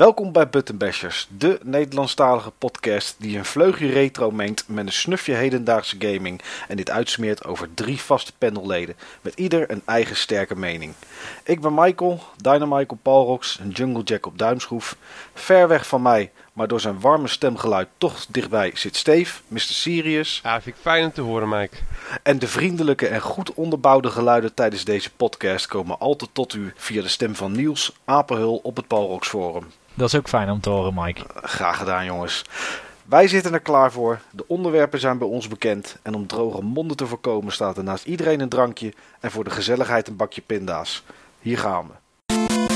Welkom bij Button Bashers, de Nederlandstalige podcast die een vleugje retro mengt met een snufje hedendaagse gaming en dit uitsmeert over drie vaste panelleden, met ieder een eigen sterke mening. Ik ben Michael, Dynamichael Palrox, een Jungle Jack op duimschroef. Ver weg van mij, maar door zijn warme stemgeluid toch dichtbij zit Steve, Mr. Sirius. Ja, vind ik fijn om te horen, Mike. En de vriendelijke en goed onderbouwde geluiden tijdens deze podcast komen altijd tot u via de stem van Niels Apenhul op het Palrox Forum. Dat is ook fijn om te horen, Mike. Graag gedaan, jongens. Wij zitten er klaar voor. De onderwerpen zijn bij ons bekend. En om droge monden te voorkomen staat er naast iedereen een drankje. En voor de gezelligheid een bakje pinda's. Hier gaan we.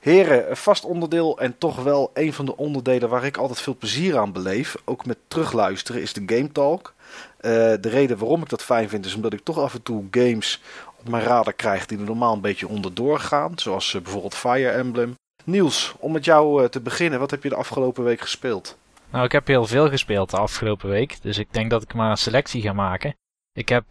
Heren, een vast onderdeel en toch wel een van de onderdelen waar ik altijd veel plezier aan beleef, ook met terugluisteren, is de Game Talk. Eh, de reden waarom ik dat fijn vind is omdat ik toch af en toe games op mijn radar krijg die er normaal een beetje onderdoor gaan. Zoals uh, bijvoorbeeld Fire Emblem. Niels, om met jou uh, te beginnen, wat heb je de afgelopen week gespeeld? Nou, ik heb heel veel gespeeld de afgelopen week. Dus ik denk dat ik maar een selectie ga maken. Ik heb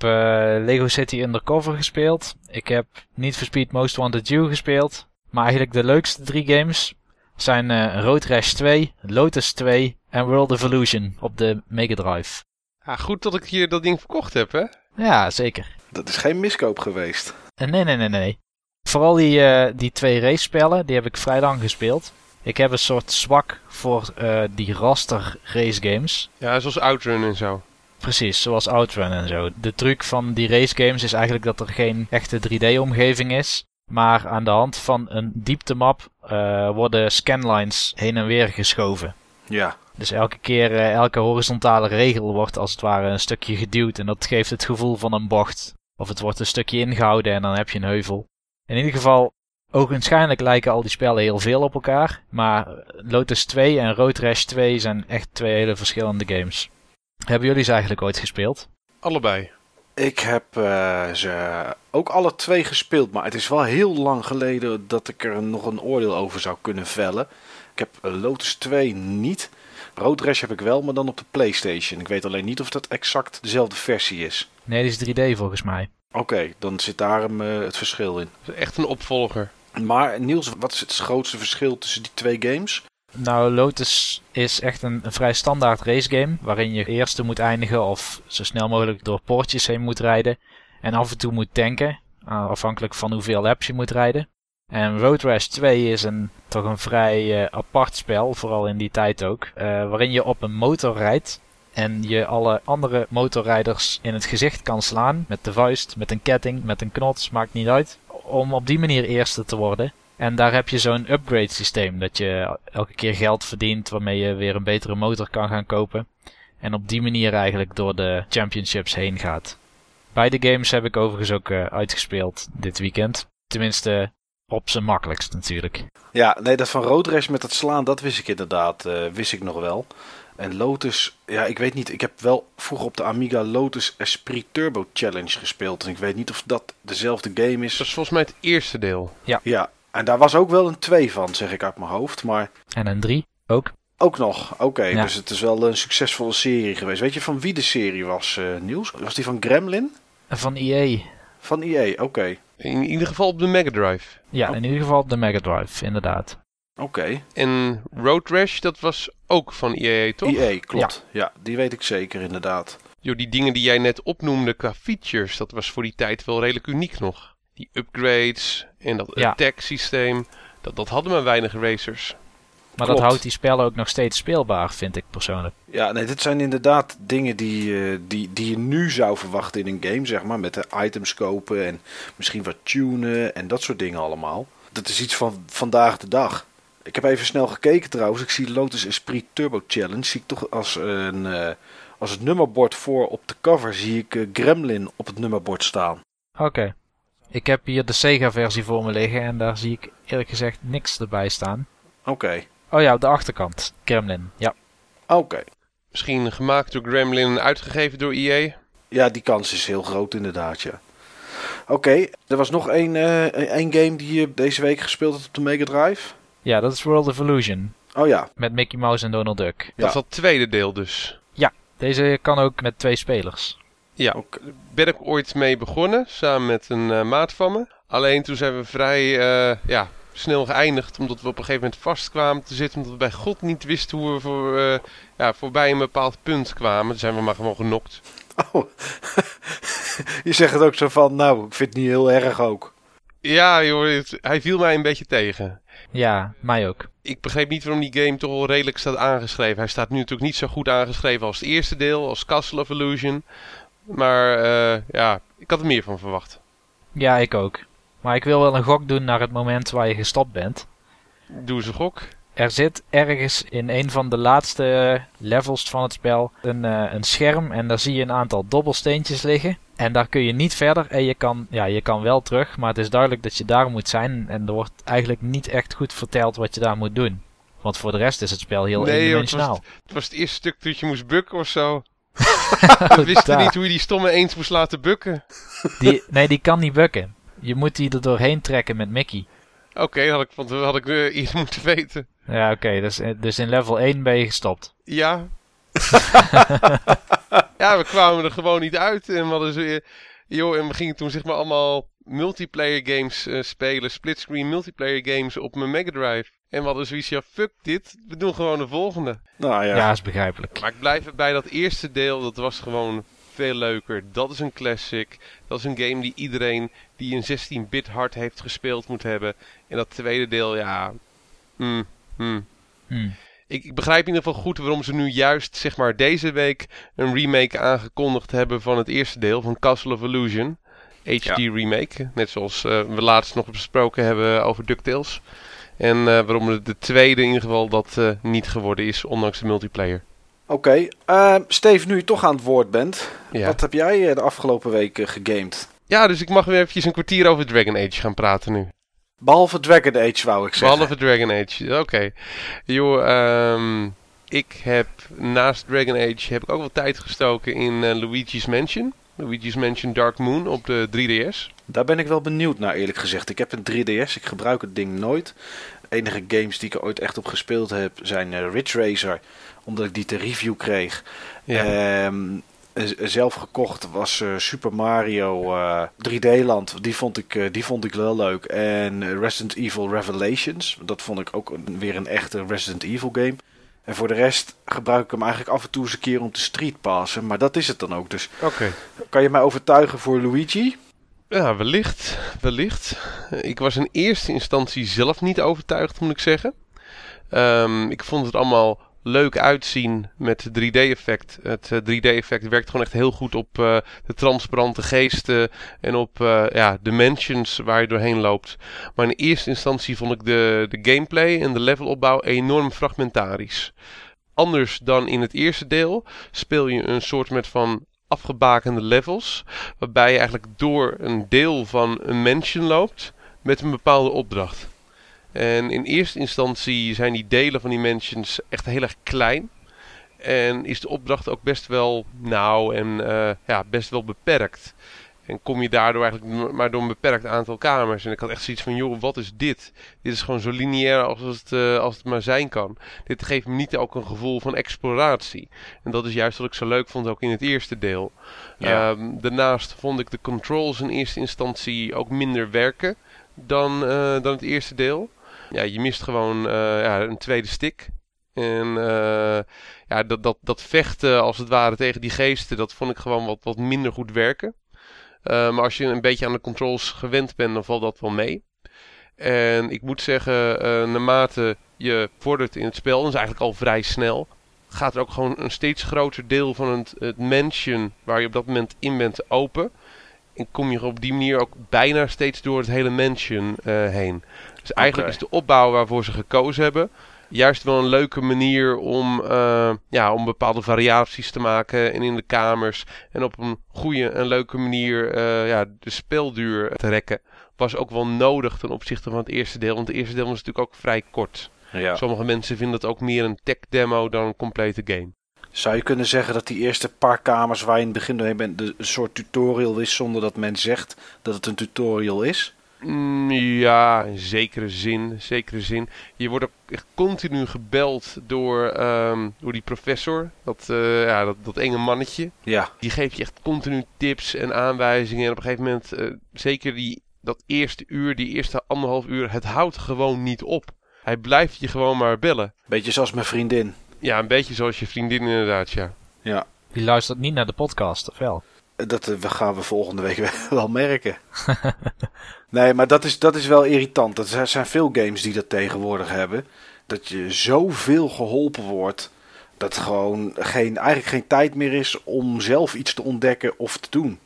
Lego City Undercover gespeeld. Ik heb Need for Speed Most Wanted You gespeeld. Maar eigenlijk de leukste drie games zijn uh, Road Rash 2, Lotus 2 en World Evolution op de Mega Drive. Ja, goed dat ik hier dat ding verkocht heb, hè? Ja, zeker. Dat is geen miskoop geweest. Uh, nee, nee, nee, nee. Vooral die, uh, die twee race-spellen, die heb ik vrij lang gespeeld. Ik heb een soort zwak voor uh, die raster race games. Ja, zoals Outrun en zo. Precies, zoals Outrun en zo. De truc van die race games is eigenlijk dat er geen echte 3D-omgeving is. Maar aan de hand van een dieptemap uh, worden scanlines heen en weer geschoven. Ja. Dus elke keer, uh, elke horizontale regel wordt als het ware een stukje geduwd. En dat geeft het gevoel van een bocht. Of het wordt een stukje ingehouden en dan heb je een heuvel. In ieder geval, ogenschijnlijk lijken al die spellen heel veel op elkaar. Maar Lotus 2 en Road Rash 2 zijn echt twee hele verschillende games. Hebben jullie ze eigenlijk ooit gespeeld? Allebei. Ik heb uh, ze ook alle twee gespeeld, maar het is wel heel lang geleden dat ik er nog een oordeel over zou kunnen vellen. Ik heb Lotus 2 niet. Road Rash heb ik wel, maar dan op de PlayStation. Ik weet alleen niet of dat exact dezelfde versie is. Nee, die is 3D volgens mij. Oké, okay, dan zit daar uh, het verschil in. Echt een opvolger. Maar Niels, wat is het grootste verschil tussen die twee games? Nou, Lotus is echt een, vrij standaard racegame. Waarin je eerste moet eindigen of zo snel mogelijk door poortjes heen moet rijden. En af en toe moet tanken. Afhankelijk van hoeveel laps je moet rijden. En Road Rash 2 is een, toch een vrij uh, apart spel, vooral in die tijd ook. Uh, waarin je op een motor rijdt. En je alle andere motorrijders in het gezicht kan slaan. Met de vuist, met een ketting, met een knots, maakt niet uit. Om op die manier eerste te worden. En daar heb je zo'n upgrade systeem. Dat je elke keer geld verdient waarmee je weer een betere motor kan gaan kopen. En op die manier eigenlijk door de championships heen gaat. Beide games heb ik overigens ook uh, uitgespeeld dit weekend. Tenminste, op zijn makkelijkst natuurlijk. Ja, nee, dat van Road Rash met dat slaan, dat wist ik inderdaad. Uh, wist ik nog wel. En Lotus, ja, ik weet niet. Ik heb wel vroeger op de Amiga Lotus Esprit Turbo Challenge gespeeld. En ik weet niet of dat dezelfde game is. Dat is volgens mij het eerste deel. Ja. Ja, en daar was ook wel een 2 van, zeg ik uit mijn hoofd. Maar... En een 3 ook. Ook nog, oké. Okay, ja. Dus het is wel een succesvolle serie geweest. Weet je van wie de serie was, uh, Niels? Was die van Gremlin? Van EA. Van EA, oké. Okay. In ieder geval op de Mega Drive. Ja, oh. in ieder geval op de Mega Drive, inderdaad. Oké. Okay. En Road Rash, dat was ook van EA, toch? EA, klopt. Ja. ja, die weet ik zeker, inderdaad. Jo, die dingen die jij net opnoemde qua features, dat was voor die tijd wel redelijk uniek nog. Die upgrades en dat ja. attack systeem, dat, dat hadden maar weinig racers. Maar Klopt. dat houdt die spellen ook nog steeds speelbaar, vind ik persoonlijk. Ja, nee, dit zijn inderdaad dingen die, uh, die, die je nu zou verwachten in een game, zeg maar. Met de items kopen en misschien wat tunen en dat soort dingen allemaal. Dat is iets van vandaag de dag. Ik heb even snel gekeken trouwens. Ik zie Lotus Esprit Turbo Challenge. Zie ik toch als, een, uh, als het nummerbord voor op de cover zie ik uh, Gremlin op het nummerbord staan. Oké. Okay. Ik heb hier de Sega versie voor me liggen en daar zie ik eerlijk gezegd niks erbij staan. Oké. Okay. Oh ja, op de achterkant. Gremlin, ja. Oké. Okay. Misschien gemaakt door Gremlin en uitgegeven door EA? Ja, die kans is heel groot inderdaad, ja. Oké, okay. er was nog één, uh, één game die je deze week gespeeld hebt op de Mega Drive. Ja, dat is World Evolution. Oh ja. Met Mickey Mouse en Donald Duck. Ja. Dat is het tweede deel dus. Ja, deze kan ook met twee spelers. Ja, okay. ben ik ooit mee begonnen, samen met een uh, maat van me. Alleen toen zijn we vrij ja, snel geëindigd. Omdat we op een gegeven moment vastkwamen te zitten. Omdat we bij God niet wisten hoe we voor, ja, voorbij een bepaald punt kwamen. Toen zijn we maar gewoon genokt. Oh, je zegt het ook zo van, nou, ik vind het niet heel erg ook. Ja, joh, hij viel mij een beetje tegen. Ja, mij ook. Ik begreep niet waarom die game toch wel redelijk staat aangeschreven. Hij staat nu natuurlijk niet zo goed aangeschreven als het eerste deel, als Castle of Illusion. Maar uh, ja, ik had er meer van verwacht. Ja, ik ook. Maar ik wil wel een gok doen naar het moment waar je gestopt bent. Doe eens een gok. Er zit ergens in een van de laatste levels van het spel een, uh, een scherm en daar zie je een aantal dobbelsteentjes liggen. En daar kun je niet verder en je kan, ja, je kan wel terug, maar het is duidelijk dat je daar moet zijn. En er wordt eigenlijk niet echt goed verteld wat je daar moet doen. Want voor de rest is het spel heel nee, eendimensionaal. Het, het was het eerste stuk dat je moest bukken of zo. We wisten niet hoe je die stomme eens moest laten bukken. Die, nee, die kan niet bukken. Je moet die er doorheen trekken met Mickey. Oké, had ik, want had ik uh, iets moeten weten. Ja, oké. dus, eh, dus in level 1 ben je gestopt. Ja. ja, we kwamen er gewoon niet uit. En we hadden zo, joh, en we gingen toen zeg maar allemaal multiplayer games uh, spelen. Splitscreen multiplayer games op mijn Mega Drive. En we hadden zoiets, ja, fuck dit. We doen gewoon de volgende. Nou ja. Ja, is begrijpelijk. Maar ik blijf erbij dat eerste deel, dat was gewoon veel leuker. Dat is een classic. Dat is een game die iedereen die een 16-bit hart heeft gespeeld moet hebben. En dat tweede deel, ja... Mm, mm. Hmm. Ik, ik, begrijp in ieder geval goed waarom ze nu juist zeg maar, deze week een remake aangekondigd hebben van het eerste deel van Castle of Illusion. HD remake. Net zoals uh, we laatst nog besproken hebben over DuckTales. En uh, waarom de tweede in ieder geval dat uh, niet geworden is, ondanks de multiplayer. Oké, okay. Steve, nu je toch aan het woord bent. Wat heb jij de afgelopen weken gegamed? Ja, dus ik mag weer eventjes een kwartier over Dragon Age gaan praten nu. Behalve Dragon Age, wou ik zeggen. Behalve Dragon Age, oké. Okay. Joh, um, ik heb naast Dragon Age heb ik ook wel tijd gestoken in Luigi's Mansion. Luigi's Mansion Dark Moon op de 3DS. Daar ben ik wel benieuwd naar, eerlijk gezegd. Ik heb een 3DS, ik gebruik het ding nooit. De enige games die ik er ooit echt op gespeeld heb zijn uh, Ridge Racer, omdat ik die te review kreeg. Ja. Um, zelf gekocht was uh, Super Mario uh, 3D Land. Die vond, ik, uh, die vond ik wel leuk. En Resident Evil Revelations. Dat vond ik ook een, weer een echte Resident Evil game. En voor de rest gebruik ik hem eigenlijk af en toe eens een keer om te streetpassen. Maar dat is het dan ook. Dus okay. kan je mij overtuigen voor Luigi? Ja, wellicht. Wellicht. Ik was in eerste instantie zelf niet overtuigd, moet ik zeggen. Um, ik vond het allemaal leuk uitzien met 3D-effect. Het 3D-effect eh, werkt gewoon echt heel goed op uh, de transparante geesten en op uh, ja, dimensions waar je doorheen loopt. Maar in eerste instantie vond ik de, de gameplay en de levelopbouw enorm fragmentarisch. Anders dan in het eerste deel speel je een soort met van afgebakende levels, waarbij je eigenlijk door een deel van een mansion loopt met een bepaalde opdracht. En in eerste instantie zijn die delen van die mansions echt heel erg klein. En is de opdracht ook best wel nauw en uh, ja, best wel beperkt. En kom je daardoor eigenlijk maar door een beperkt aantal kamers. En ik had echt zoiets van, joh, wat is dit? Dit is gewoon zo lineair als het, uh, als het maar zijn kan. Dit geeft me niet ook een gevoel van exploratie. En dat is juist wat ik zo leuk vond ook in het eerste deel. Ja. Um, daarnaast vond ik de controls in eerste instantie ook minder werken dan, uh, dan het eerste deel ja, je mist gewoon uh, ja, een tweede stick. En uh, ja, dat, dat, dat vechten als het ware tegen die geesten, dat vond ik gewoon wat, wat minder goed werken. Uh, maar als je een beetje aan de controls gewend bent, dan valt dat wel mee. En ik moet zeggen, naarmate je vordert in het spel, dat is eigenlijk al vrij snel, gaat er ook gewoon een steeds groter deel van het, het mansion waar je op dat moment in bent open. En kom je op die manier ook bijna steeds door het hele mansion heen. Dus eigenlijk is de opbouw waarvoor ze gekozen hebben juist wel een leuke manier om, uh, ja, om bepaalde variaties te maken en in de kamers. En op een goede en leuke manier uh, ja, de speelduur te rekken. Was ook wel nodig ten opzichte van het eerste deel. Want het eerste deel was natuurlijk ook vrij kort. Ja. Sommige mensen vinden het ook meer een tech demo dan een complete game. Zou je kunnen zeggen dat die eerste paar kamers waar je in het begin doorheen bent een soort tutorial is zonder dat men zegt dat het een tutorial is? Mm, ja, in zekere zin, zekere zin. Je wordt ook echt continu gebeld door, um, door die professor, dat, uh, ja, dat, dat enge mannetje. Ja. Die geeft je echt continu tips en aanwijzingen. En op een gegeven moment, uh, zeker die dat eerste uur, die eerste anderhalf uur, het houdt gewoon niet op. Hij blijft je gewoon maar bellen. Beetje zoals mijn vriendin. Ja, een beetje zoals je vriendin inderdaad, ja. Ja, Die luistert niet naar de podcast, of wel? Dat eh, we gaan we volgende week wel merken. nee, maar dat is, dat is wel irritant. Er zijn veel games die dat tegenwoordig hebben. Dat je zoveel geholpen wordt. Dat gewoon geen, eigenlijk geen tijd meer is om zelf iets te ontdekken of te doen.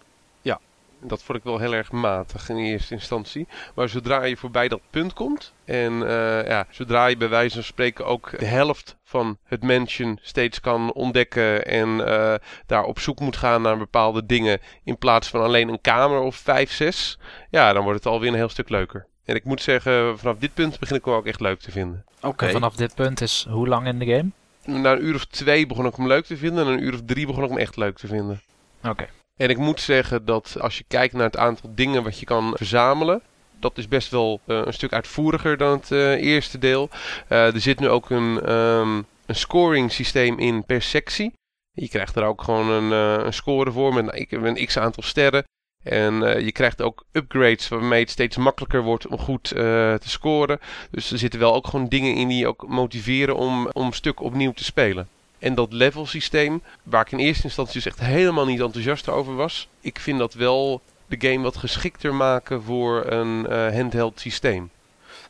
Dat vond ik wel heel erg matig in eerste instantie. Maar zodra je voorbij dat punt komt. En eh, ja, zodra je bij wijze van spreken ook de helft van het mansion steeds kan ontdekken. En eh, daar op zoek moet gaan naar bepaalde dingen. In plaats van alleen een kamer of 5, 6. Ja, dan wordt het alweer een heel stuk leuker. En ik moet zeggen, vanaf dit punt begin ik hem ook echt leuk te vinden. Oké. En vanaf dit punt is hoe lang in de game? Na een uur of twee begon ik hem leuk te vinden. En na een uur of drie begon ik hem echt leuk te vinden. Oké. En ik moet zeggen dat als je kijkt naar het aantal dingen wat je kan verzamelen, dat is best wel eh, een stuk uitvoeriger dan het eh, eerste deel. Eh, er zit nu ook een, ehm, een scoring systeem in per sectie. Je krijgt er ook gewoon een, een score voor met een, x aantal sterren. En je krijgt ook upgrades waarmee het steeds makkelijker wordt om goed te scoren. Dus er zitten wel ook gewoon dingen in die je ook motiveren om, om een stuk opnieuw te spelen. En dat level systeem, waar ik in eerste instantie dus echt helemaal niet enthousiast over was. Ik vind dat wel de game wat geschikter maken voor een eh, handheld systeem.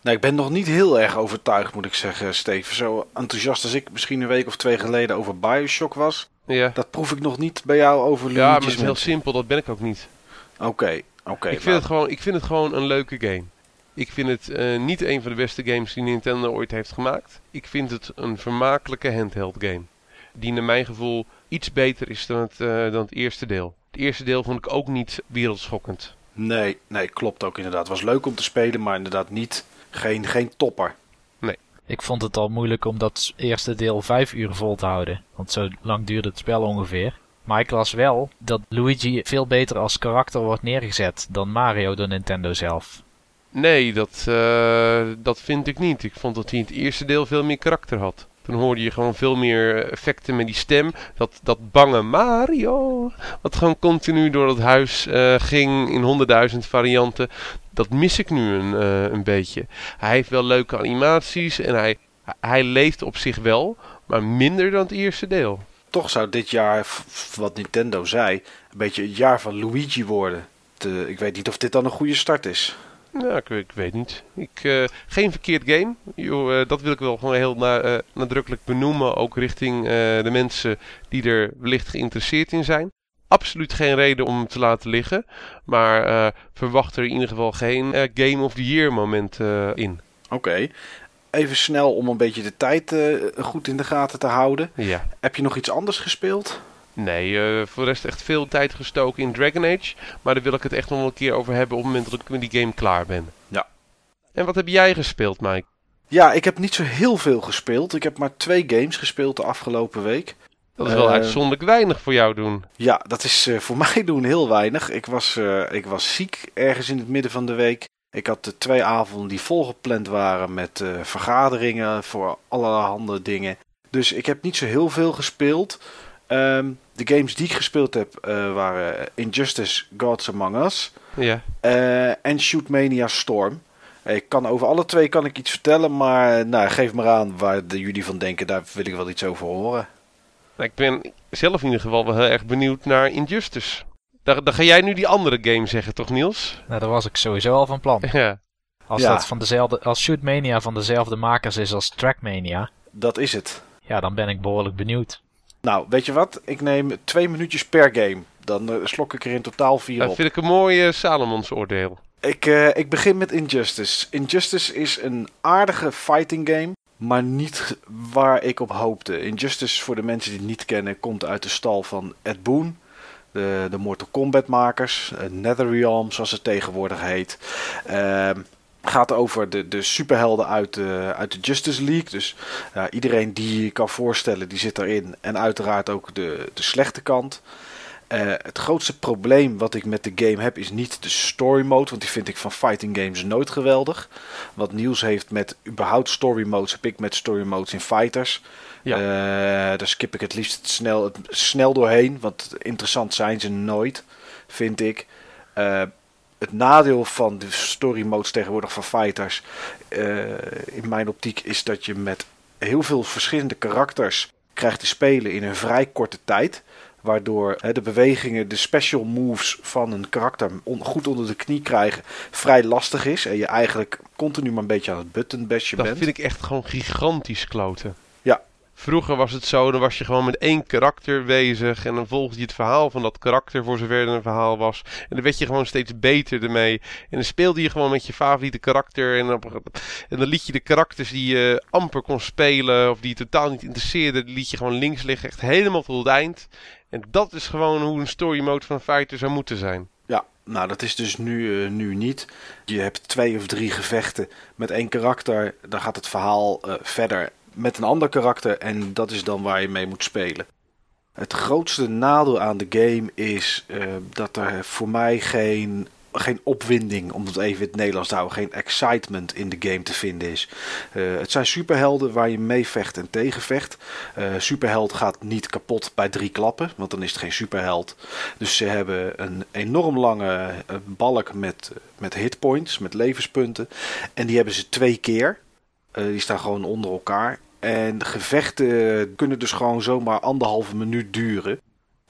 Nou, ik ben nog niet heel erg overtuigd, moet ik zeggen, Steven. Zo enthousiast als ik misschien een week of twee geleden over Bioshock was. Ja, Dat proef ik nog niet bij jou over ja maar het is heel simpel, dat ben ik ook niet. Oké, oké. ik, vind nou, het gewoon, ik vind het gewoon een leuke game. Ik vind het eh, niet een van de beste games die Nintendo ooit heeft gemaakt. Ik vind het een vermakelijke handheld game. Die naar mijn gevoel iets beter is dan het, eh, dan het eerste deel. Het eerste deel vond ik ook niet wereldschokkend. Nee, nee, klopt ook inderdaad. Het was leuk om te spelen, maar inderdaad niet, geen, geen topper. Ik vond het al moeilijk om dat eerste deel vijf uur vol te houden. Want zo lang duurde het spel ongeveer. Maar ik las wel dat Luigi veel beter als karakter wordt neergezet dan Mario door Nintendo zelf. Nee, dat, eh, dat vind ik niet. Ik vond dat hij in het eerste deel veel meer karakter had. Toen hoorde je gewoon veel meer effecten met die stem. Dat, dat bange Mario. Wat gewoon continu door het huis eh, ging in honderdduizend varianten. Dat mis ik nu een, eh, een beetje. Hij heeft wel leuke animaties en hij, hij leeft op zich wel. Maar minder dan het eerste deel. Toch zou dit jaar, wat Nintendo zei, een beetje het jaar van Luigi worden. De, ik weet niet of dit dan een goede start is. Nou, ik, ik weet niet. Ik, eh, geen verkeerd game. Yo, eh, dat wil ik wel gewoon heel na- eh, nadrukkelijk benoemen. Ook richting de mensen die er wellicht geïnteresseerd in zijn. Absoluut geen reden om hem te laten liggen. Maar verwacht er in ieder geval geen Game of the Year moment in. Oké. Even snel om een beetje de tijd goed in de gaten te houden. Ja. Heb je nog iets anders gespeeld? Nee, eh, voor de rest echt veel tijd gestoken in Dragon Age. Maar daar wil ik het echt nog wel een keer over hebben op het moment dat ik met die game klaar ben. Ja. En wat heb jij gespeeld, Mike? Ja, ik heb niet zo heel veel gespeeld. Ik heb maar twee games gespeeld de afgelopen week. Dat is wel Eh, uitzonderlijk weinig voor jou doen. Ja, dat is eh, voor mij doen heel weinig. Ik was, eh, ik was ziek ergens in het midden van de week. Ik had de twee avonden die volgepland waren met eh, vergaderingen voor allerhande dingen. Dus ik heb niet zo heel veel gespeeld. Ehm, de games die ik gespeeld heb eh, waren Injustice Gods Among Us Ja. eh, en Shootmania Storm. Ik kan over alle twee kan ik iets vertellen, maar nou, geef maar aan waar de, jullie van denken. Daar wil ik wel iets over horen. Nou, ik ben zelf in ieder geval wel heel erg benieuwd naar Injustice. Daar, daar ga jij nu die andere game zeggen, toch Niels? Nou, daar was ik sowieso al van plan. Ja. Als Ja. dat van dezelfde, als Shootmania van dezelfde makers is als Trackmania, Dat is het. ja, dan ben ik behoorlijk benieuwd. Nou, weet je wat? Ik neem twee minuutjes per game. Dan eh, slok ik er in totaal vier Dat op. vind ik een mooi uh, Salomons oordeel. Ik, eh, ik begin met Injustice. Injustice is een aardige fighting game, maar niet waar ik op hoopte. Injustice, voor de mensen die het niet kennen, komt uit de stal van Ed Boon. De, de Mortal Kombat makers. eh, Netherrealm, zoals het tegenwoordig heet. Ehm, gaat over de, de superhelden uit de, uit de Justice League. Dus ja, iedereen die je kan voorstellen, die zit erin. En uiteraard ook de, de slechte kant. Eh, het grootste probleem wat ik met de game heb is niet de story mode, want die vind ik van fighting games nooit geweldig. Wat Niels heeft met überhaupt story modes, heb ik met story modes in fighters. Ja. Eh, daar skip ik het liefst snel, snel doorheen, want interessant zijn ze nooit, vind ik. Eh, Het nadeel van de story modes tegenwoordig van fighters, uh, in mijn optiek, is dat je met heel veel verschillende karakters krijgt te spelen in een vrij korte tijd. Waardoor de bewegingen, de special moves van een karakter goed onder de knie krijgen, vrij lastig is. En je eigenlijk continu maar een beetje aan het buttonbashje bent. Dat vind ik echt gewoon gigantisch kloten. Vroeger was het zo, dan was je gewoon met één karakter bezig. En dan volgde je het verhaal van dat karakter, voor zover er een verhaal was. En dan werd je gewoon steeds beter ermee. En dan speelde je gewoon met je favoriete karakter. En, en dan liet je de karakters die je amper kon spelen, of die je totaal niet interesseerden, die liet je gewoon links liggen. Echt helemaal tot het eind. En dat is gewoon hoe een story mode van fighter zou moeten zijn. Ja, nou dat is dus nu, uh, nu niet. Je hebt twee of drie gevechten met één karakter. Dan gaat het verhaal uh, verder met een ander karakter. En dat is dan waar je mee moet spelen. Het grootste nadeel aan de game is uh, dat er voor mij geen geen opwinding, om het even in het Nederlands te houden, geen excitement in de game te vinden is. Uh, het zijn superhelden waar je mee vecht en tegenvecht. Uh, superheld gaat niet kapot bij drie klappen, want dan is het geen superheld. Dus ze hebben een enorm lange balk met, met hitpoints, met levenspunten. En die hebben ze twee keer. Die staan gewoon onder elkaar. En gevechten kunnen dus gewoon zomaar anderhalve minuut duren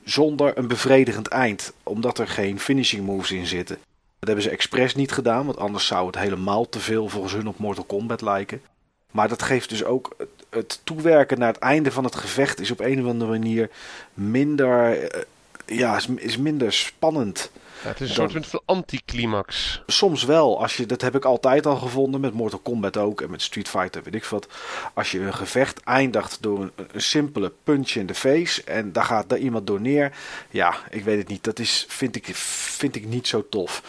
zonder een bevredigend eind, omdat er geen finishing moves in zitten. Dat hebben ze expres niet gedaan, want anders zou het helemaal te veel volgens hun op Mortal Kombat lijken. Maar dat geeft dus ook het, toewerken naar het einde van het gevecht is op een of andere manier minder, eh, ja, is minder spannend. Ja, het is een soort van anticlimax. Soms wel. Als je, dat heb ik altijd al gevonden. Met Mortal Kombat ook. En met Street Fighter weet ik wat. Als je een gevecht eindigt door een, een simpele punch in de face. En daar gaat daar iemand door neer. Ja, ik weet het niet. Dat is, vind, ik, vind ik niet zo tof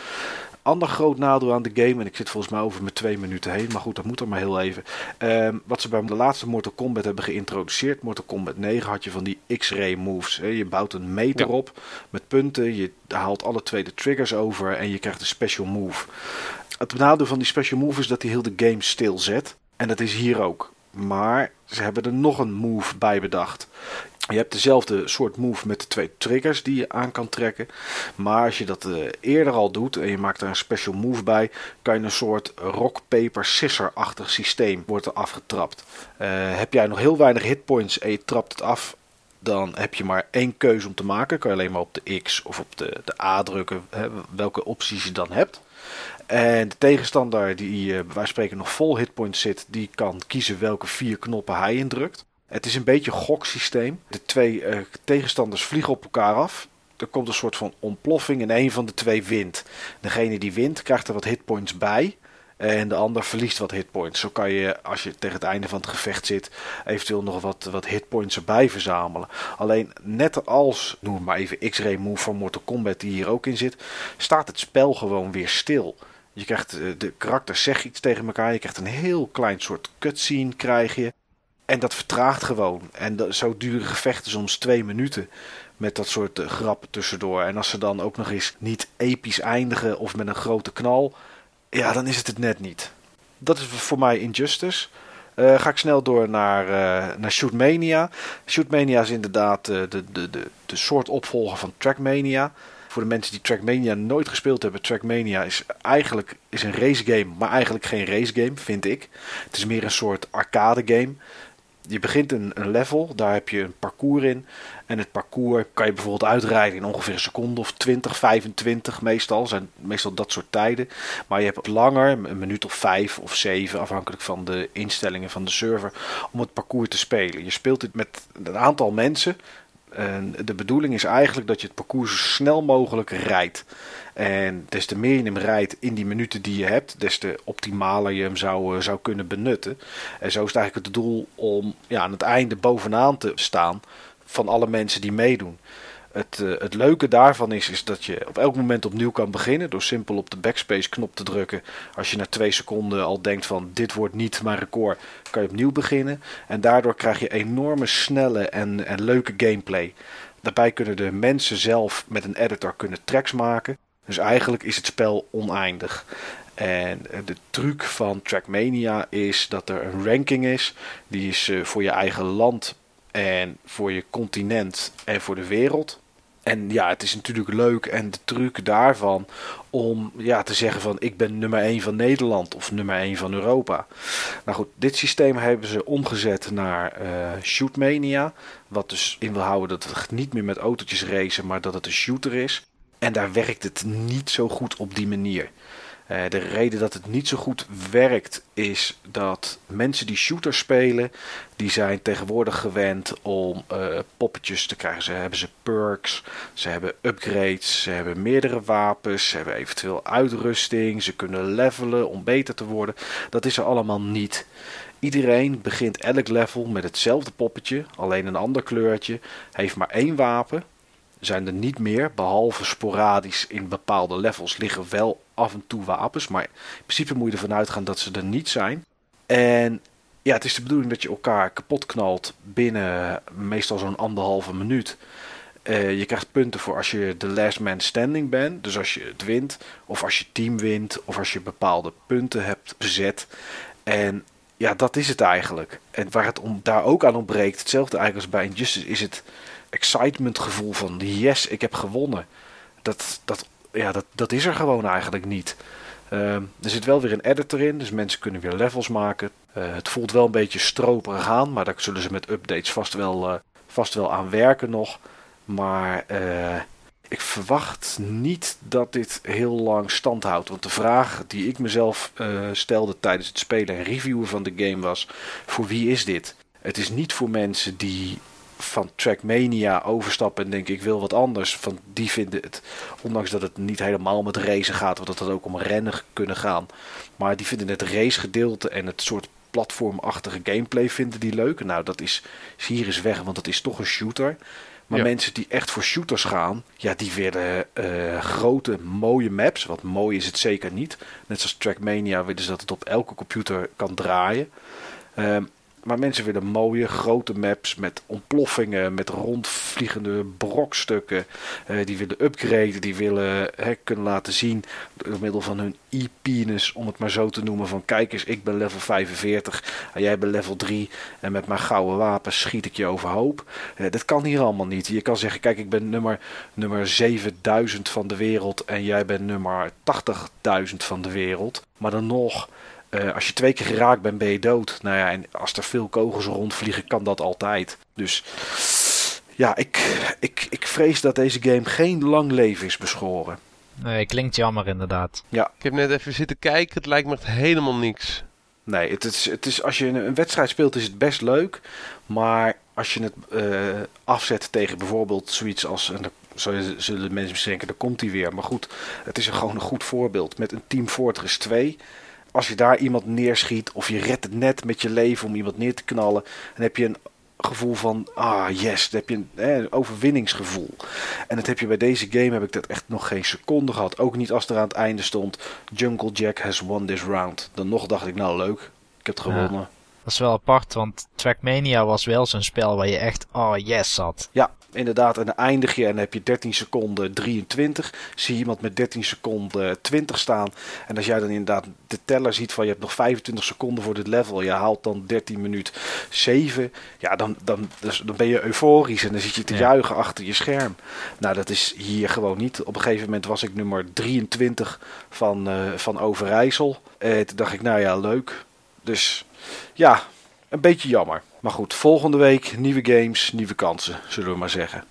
ander groot nadeel aan de game, en ik zit volgens mij over mijn twee minuten heen, maar goed, dat moet er maar heel even. Um, wat ze bij de laatste Mortal Kombat hebben geïntroduceerd, Mortal Kombat 9, had je van die X-ray moves. Hè? Je bouwt een meter op met punten, je haalt alle twee de triggers over en je krijgt een special move. Het nadeel van die special move is dat hij heel de game stilzet. En dat is hier ook. Maar ze hebben er nog een move bij bedacht. Je hebt dezelfde soort move met de twee triggers die je aan kan trekken. Maar als je dat uh, eerder al doet en je maakt er een special move bij, kan je een soort rock, paper, scissor-achtig systeem wordt er afgetrapt. Uh, heb jij nog heel weinig hitpoints en je trapt het af, dan heb je maar één keuze om te maken. Kan je alleen maar op de X of op de, de A drukken, hè, welke opties je dan hebt. En de tegenstander die uh, wijze van spreken nog vol hitpoints zit, die kan kiezen welke vier knoppen hij indrukt. Het is een beetje een goksysteem. De twee uh, tegenstanders vliegen op elkaar af. Er komt een soort van ontploffing en een van de twee wint. Degene die wint krijgt er wat hitpoints bij. En de ander verliest wat hitpoints. Zo kan je, als je tegen het einde van het gevecht zit, eventueel nog wat, wat hitpoints erbij verzamelen. Alleen net als, noem maar even X-Ray Move van Mortal Kombat die hier ook in zit, staat het spel gewoon weer stil. Je krijgt, eh, de karakters zeggen iets tegen elkaar. Je krijgt een heel klein soort cutscene krijg je. En dat vertraagt gewoon. En zo duren gevechten soms twee minuten. Met dat soort uh, grappen tussendoor. En als ze dan ook nog eens niet episch eindigen of met een grote knal. Ja, dan is het het net niet. Dat is voor mij Injustice. Uh, ga ik snel door naar, uh, naar Shootmania. Shootmania is inderdaad de, de, de, de soort opvolger van Trackmania. Voor de mensen die Trackmania nooit gespeeld hebben, Trackmania is eigenlijk is een race game, maar eigenlijk geen race game, vind ik. Het is meer een soort arcade game je begint een, een, level, daar heb je een parcours in. En het parcours kan je bijvoorbeeld uitrijden in ongeveer een seconde of 20, 25 meestal. Zijn meestal dat soort tijden. Maar je hebt langer, een minuut of vijf of zeven, afhankelijk van de instellingen van de server, om het parcours te spelen. Je speelt dit met een aantal mensen. En de bedoeling is eigenlijk dat je het parcours zo snel mogelijk rijdt. En des te meer je hem rijdt in die minuten die je hebt, des te optimaler je hem zou, eh, zou kunnen benutten. En zo is het eigenlijk het doel om ja, aan het einde bovenaan te staan van alle mensen die meedoen. Het, uh, het leuke daarvan is, is dat je op elk moment opnieuw kan beginnen door simpel op de backspace knop te drukken. Als je na twee seconden al denkt van dit wordt niet mijn record, kan je opnieuw beginnen. En daardoor krijg je enorme snelle en, en leuke gameplay. Daarbij kunnen de mensen zelf met een editor kunnen tracks maken. Dus eigenlijk is het spel oneindig. En de truc van Trackmania is dat er een ranking is. Die is eh, voor je eigen land en voor je continent en voor de wereld. En ja, het is natuurlijk leuk en de truc daarvan om ja, te zeggen van ik ben nummer 1 van Nederland of nummer 1 van Europa. Nou goed, dit systeem hebben ze omgezet naar uh, Shootmania. Wat dus in wil houden dat het niet meer met autootjes racen, maar dat het een shooter is. En daar werkt het niet zo goed op die manier. Uh, de reden dat het niet zo goed werkt is dat mensen die shooters spelen, die zijn tegenwoordig gewend om uh, poppetjes te krijgen. Ze hebben ze perks, ze hebben upgrades, ze hebben meerdere wapens, ze hebben eventueel uitrusting, ze kunnen levelen om beter te worden. Dat is er allemaal niet. Iedereen begint elk level met hetzelfde poppetje, alleen een ander kleurtje, heeft maar één wapen zijn er niet meer, behalve sporadisch in bepaalde levels liggen wel af en toe wapens. Maar in principe moet je ervan uitgaan dat ze er niet zijn. En ja, het is de bedoeling dat je elkaar kapot knalt binnen meestal zo'n anderhalve minuut. Uh, je krijgt punten voor als je de last man standing bent. Dus als je het wint, of als je team wint, of als je bepaalde punten hebt bezet. En ja, dat is het eigenlijk. En waar het om, daar ook aan ontbreekt, hetzelfde eigenlijk als bij Injustice, is het excitement gevoel van yes, ik heb gewonnen. Dat, dat, ja, dat, dat is er gewoon eigenlijk niet. Uh, er zit wel weer een editor in, dus mensen kunnen weer levels maken. Uh, het voelt wel een beetje stroperig aan, maar daar zullen ze met updates vast wel, uh, vast wel aan werken nog. Maar uh, ik verwacht niet dat dit heel lang stand houdt. Want de vraag die ik mezelf stelde tijdens het spelen en reviewen van de game was: voor wie is dit? Het is niet voor mensen die van Trackmania overstappen en denken ik wil wat anders. Van die vinden het, ondanks dat het niet helemaal met racen gaat, want dat het ook om rennen kunnen gaan. Maar die vinden het racegedeelte en het soort platformachtige gameplay vinden die leuk. Nou, dat is hier is weg, want het is toch een shooter. Maar mensen die echt voor shooters gaan, ja, die willen uh, grote, mooie maps. Wat mooi is het zeker niet. Net zoals Trackmania willen ze dat het op elke computer kan draaien. Um, maar mensen willen mooie grote maps met ontploffingen, met rondvliegende brokstukken. Uh, die willen upgraden, die willen hè, kunnen laten zien door middel van hun e-penis, om het maar zo te noemen. Van kijk eens, ik ben level 45 en jij bent level 3 en met mijn gouden wapen schiet ik je overhoop. Uh, dat kan hier allemaal niet. Je kan zeggen, kijk ik ben nummer, nummer 7000 van de wereld en jij bent nummer 80.000 van de wereld. Maar dan nog uh, als je twee keer geraakt bent, ben je dood. Nou ja, en als er veel kogels rondvliegen, kan dat altijd. Dus ja, ik, ik, ik vrees dat deze game geen lang leven is beschoren. Nee, klinkt jammer inderdaad. Ja. Ik heb net even zitten kijken, het lijkt me echt helemaal niks. Nee, het is, het is, als je een, wedstrijd speelt is het best leuk. Maar als je het uh, afzet tegen bijvoorbeeld zoiets als... En dan zullen mensen misschien denken, daar komt hij weer. Maar goed, het is gewoon een goed voorbeeld. Met een Team Fortress 2 als je daar iemand neerschiet of je redt het net met je leven om iemand neer te knallen, dan heb je een gevoel van, ah yes, dan heb je een, een overwinningsgevoel. En dat heb je bij deze game, heb ik dat echt nog geen seconde gehad. Ook niet als er aan het einde stond, Jungle Jack has won this round. Dan nog dacht ik, nou leuk, ik heb het gewonnen. Dat is wel apart, want Trackmania was wel zo'n spel waar je echt, oh yes zat. Ja, inderdaad. En dan eindig je en dan heb je 13 seconden 23. Zie je iemand met 13 seconden 20 staan. En als jij dan inderdaad de teller ziet van je hebt nog 25 seconden voor dit level. Je haalt dan 13 minuut 7. Ja, dan, dan, dus, dan ben je euforisch en dan zit je te juichen achter je scherm. Nou, dat is hier gewoon niet. Op een gegeven moment was ik nummer 23 van, uh, van Overijssel. Uh, toen dacht ik, nou ja, leuk. Dus ja, een beetje jammer. Maar goed, volgende week nieuwe games, nieuwe kansen, zullen we maar zeggen.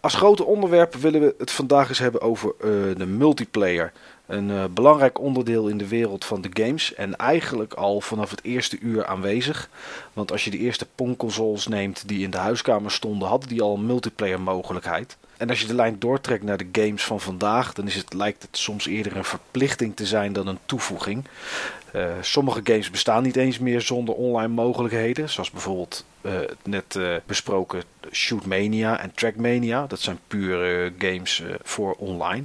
Als grote onderwerp willen we het vandaag eens hebben over uh, de multiplayer. Een uh, belangrijk onderdeel in de wereld van de games. En eigenlijk al vanaf het eerste uur aanwezig. Want als je de eerste Pong-consoles neemt die in de huiskamer stonden, hadden die al een multiplayer mogelijkheid. En als je de lijn doortrekt naar de games van vandaag, dan is het, lijkt het soms eerder een verplichting te zijn dan een toevoeging. Uh, sommige games bestaan niet eens meer zonder online mogelijkheden, zoals bijvoorbeeld uh, net uh, besproken Shootmania en Trackmania. Dat zijn pure games voor online.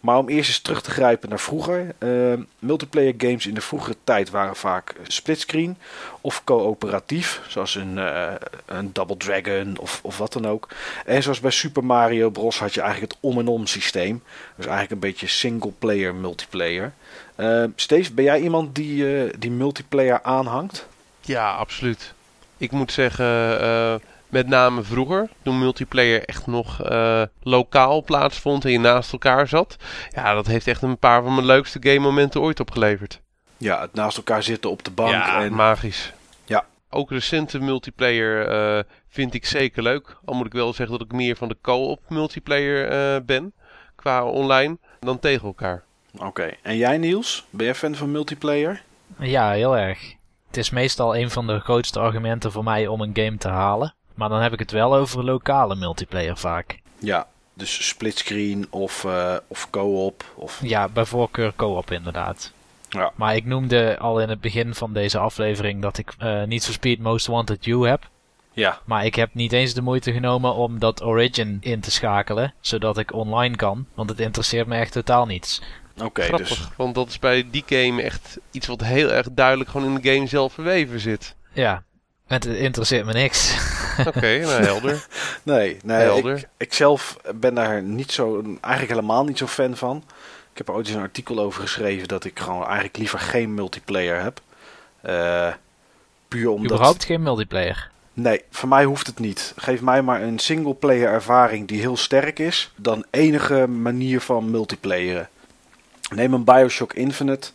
Maar om eerst eens terug te grijpen naar vroeger. Uh, multiplayer games in de vroegere tijd waren vaak splitscreen of coöperatief. Zoals een, uh, een Double Dragon of, of wat dan ook. En zoals bij Super Mario Bros. had je eigenlijk het om-en-om systeem. Dus eigenlijk een beetje single player multiplayer. Uh, Steve, ben jij iemand die, die multiplayer aanhangt? Ja, absoluut. Ik moet zeggen met name vroeger, toen multiplayer echt nog uh, lokaal plaatsvond en je naast elkaar zat. Ja, dat heeft echt een paar van mijn leukste game momenten ooit opgeleverd. Ja, het naast elkaar zitten op de bank. Ja, en... magisch. Ja. Ook recente multiplayer uh, vind ik zeker leuk. Al moet ik wel zeggen dat ik meer van de co-op multiplayer uh, ben. Qua online dan tegen elkaar. Oké. En jij Niels? Ben jij fan van multiplayer? Ja, heel erg. Het is meestal een van de grootste argumenten voor mij om een game te halen. Maar dan heb ik het wel over lokale multiplayer vaak. Ja, dus splitscreen of, uh, of co-op. Of... Ja, bij voorkeur co-op inderdaad. Ja. Maar ik noemde al in het begin van deze aflevering dat ik uh, niet for Speed Most Wanted You heb. Ja. Maar ik heb niet eens de moeite genomen om dat Origin in te schakelen, zodat ik online kan. Want het interesseert me echt totaal niets. Oké, okay, dus... want dat is bij die game echt iets wat heel erg duidelijk gewoon in de game zelf verweven zit. Ja, het interesseert me niks. Oké, nou helder. nee, nee helder. Ik, ik zelf ben daar niet zo, eigenlijk helemaal niet zo fan van. Ik heb er ooit eens een artikel over geschreven dat ik gewoon eigenlijk liever geen multiplayer heb. Uh, puur omdat... Überhaupt geen multiplayer? Nee, voor mij hoeft het niet. Geef mij maar een singleplayer ervaring die heel sterk is, dan enige manier van multiplayeren. Neem een Bioshock Infinite.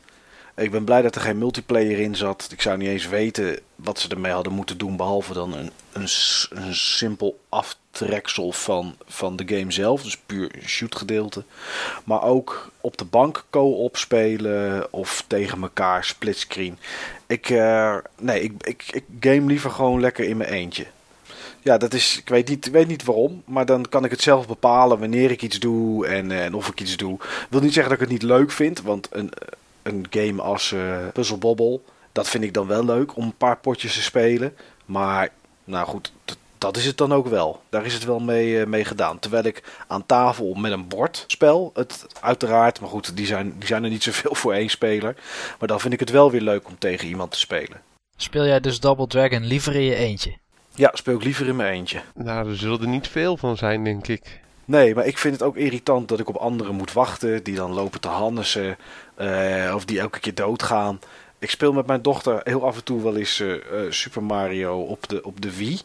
Ik ben blij dat er geen multiplayer in zat. Ik zou niet eens weten wat ze ermee hadden moeten doen. Behalve dan een, een, simpel aftreksel van, van de game zelf. Dus puur shoot gedeelte. Maar ook op de bank co-op spelen. Of tegen elkaar splitscreen. Ik, uh, nee, ik, ik, ik game liever gewoon lekker in mijn eentje. Ja, dat is, ik weet niet, weet niet waarom, maar dan kan ik het zelf bepalen wanneer ik iets doe en, en of ik iets doe. Ik wil niet zeggen dat ik het niet leuk vind, want een, een game als uh, Puzzle Bobble, dat vind ik dan wel leuk om een paar potjes te spelen. Maar, nou goed, dat is het dan ook wel. Daar is het wel mee, uh, mee gedaan. Terwijl ik aan tafel met een bord spel, het uiteraard, maar goed, die zijn, die zijn er niet zoveel voor één speler. Maar dan vind ik het wel weer leuk om tegen iemand te spelen. Speel jij dus Double Dragon liever in je eentje? Ja, speel ik liever in mijn eentje. Nou, er zullen er niet veel van zijn, denk ik. Nee, maar ik vind het ook irritant dat ik op anderen moet wachten. Die dan lopen te hannissen. Uh, of die elke keer doodgaan. Ik speel met mijn dochter heel af en toe wel eens uh, Super Mario op de, op de Wii.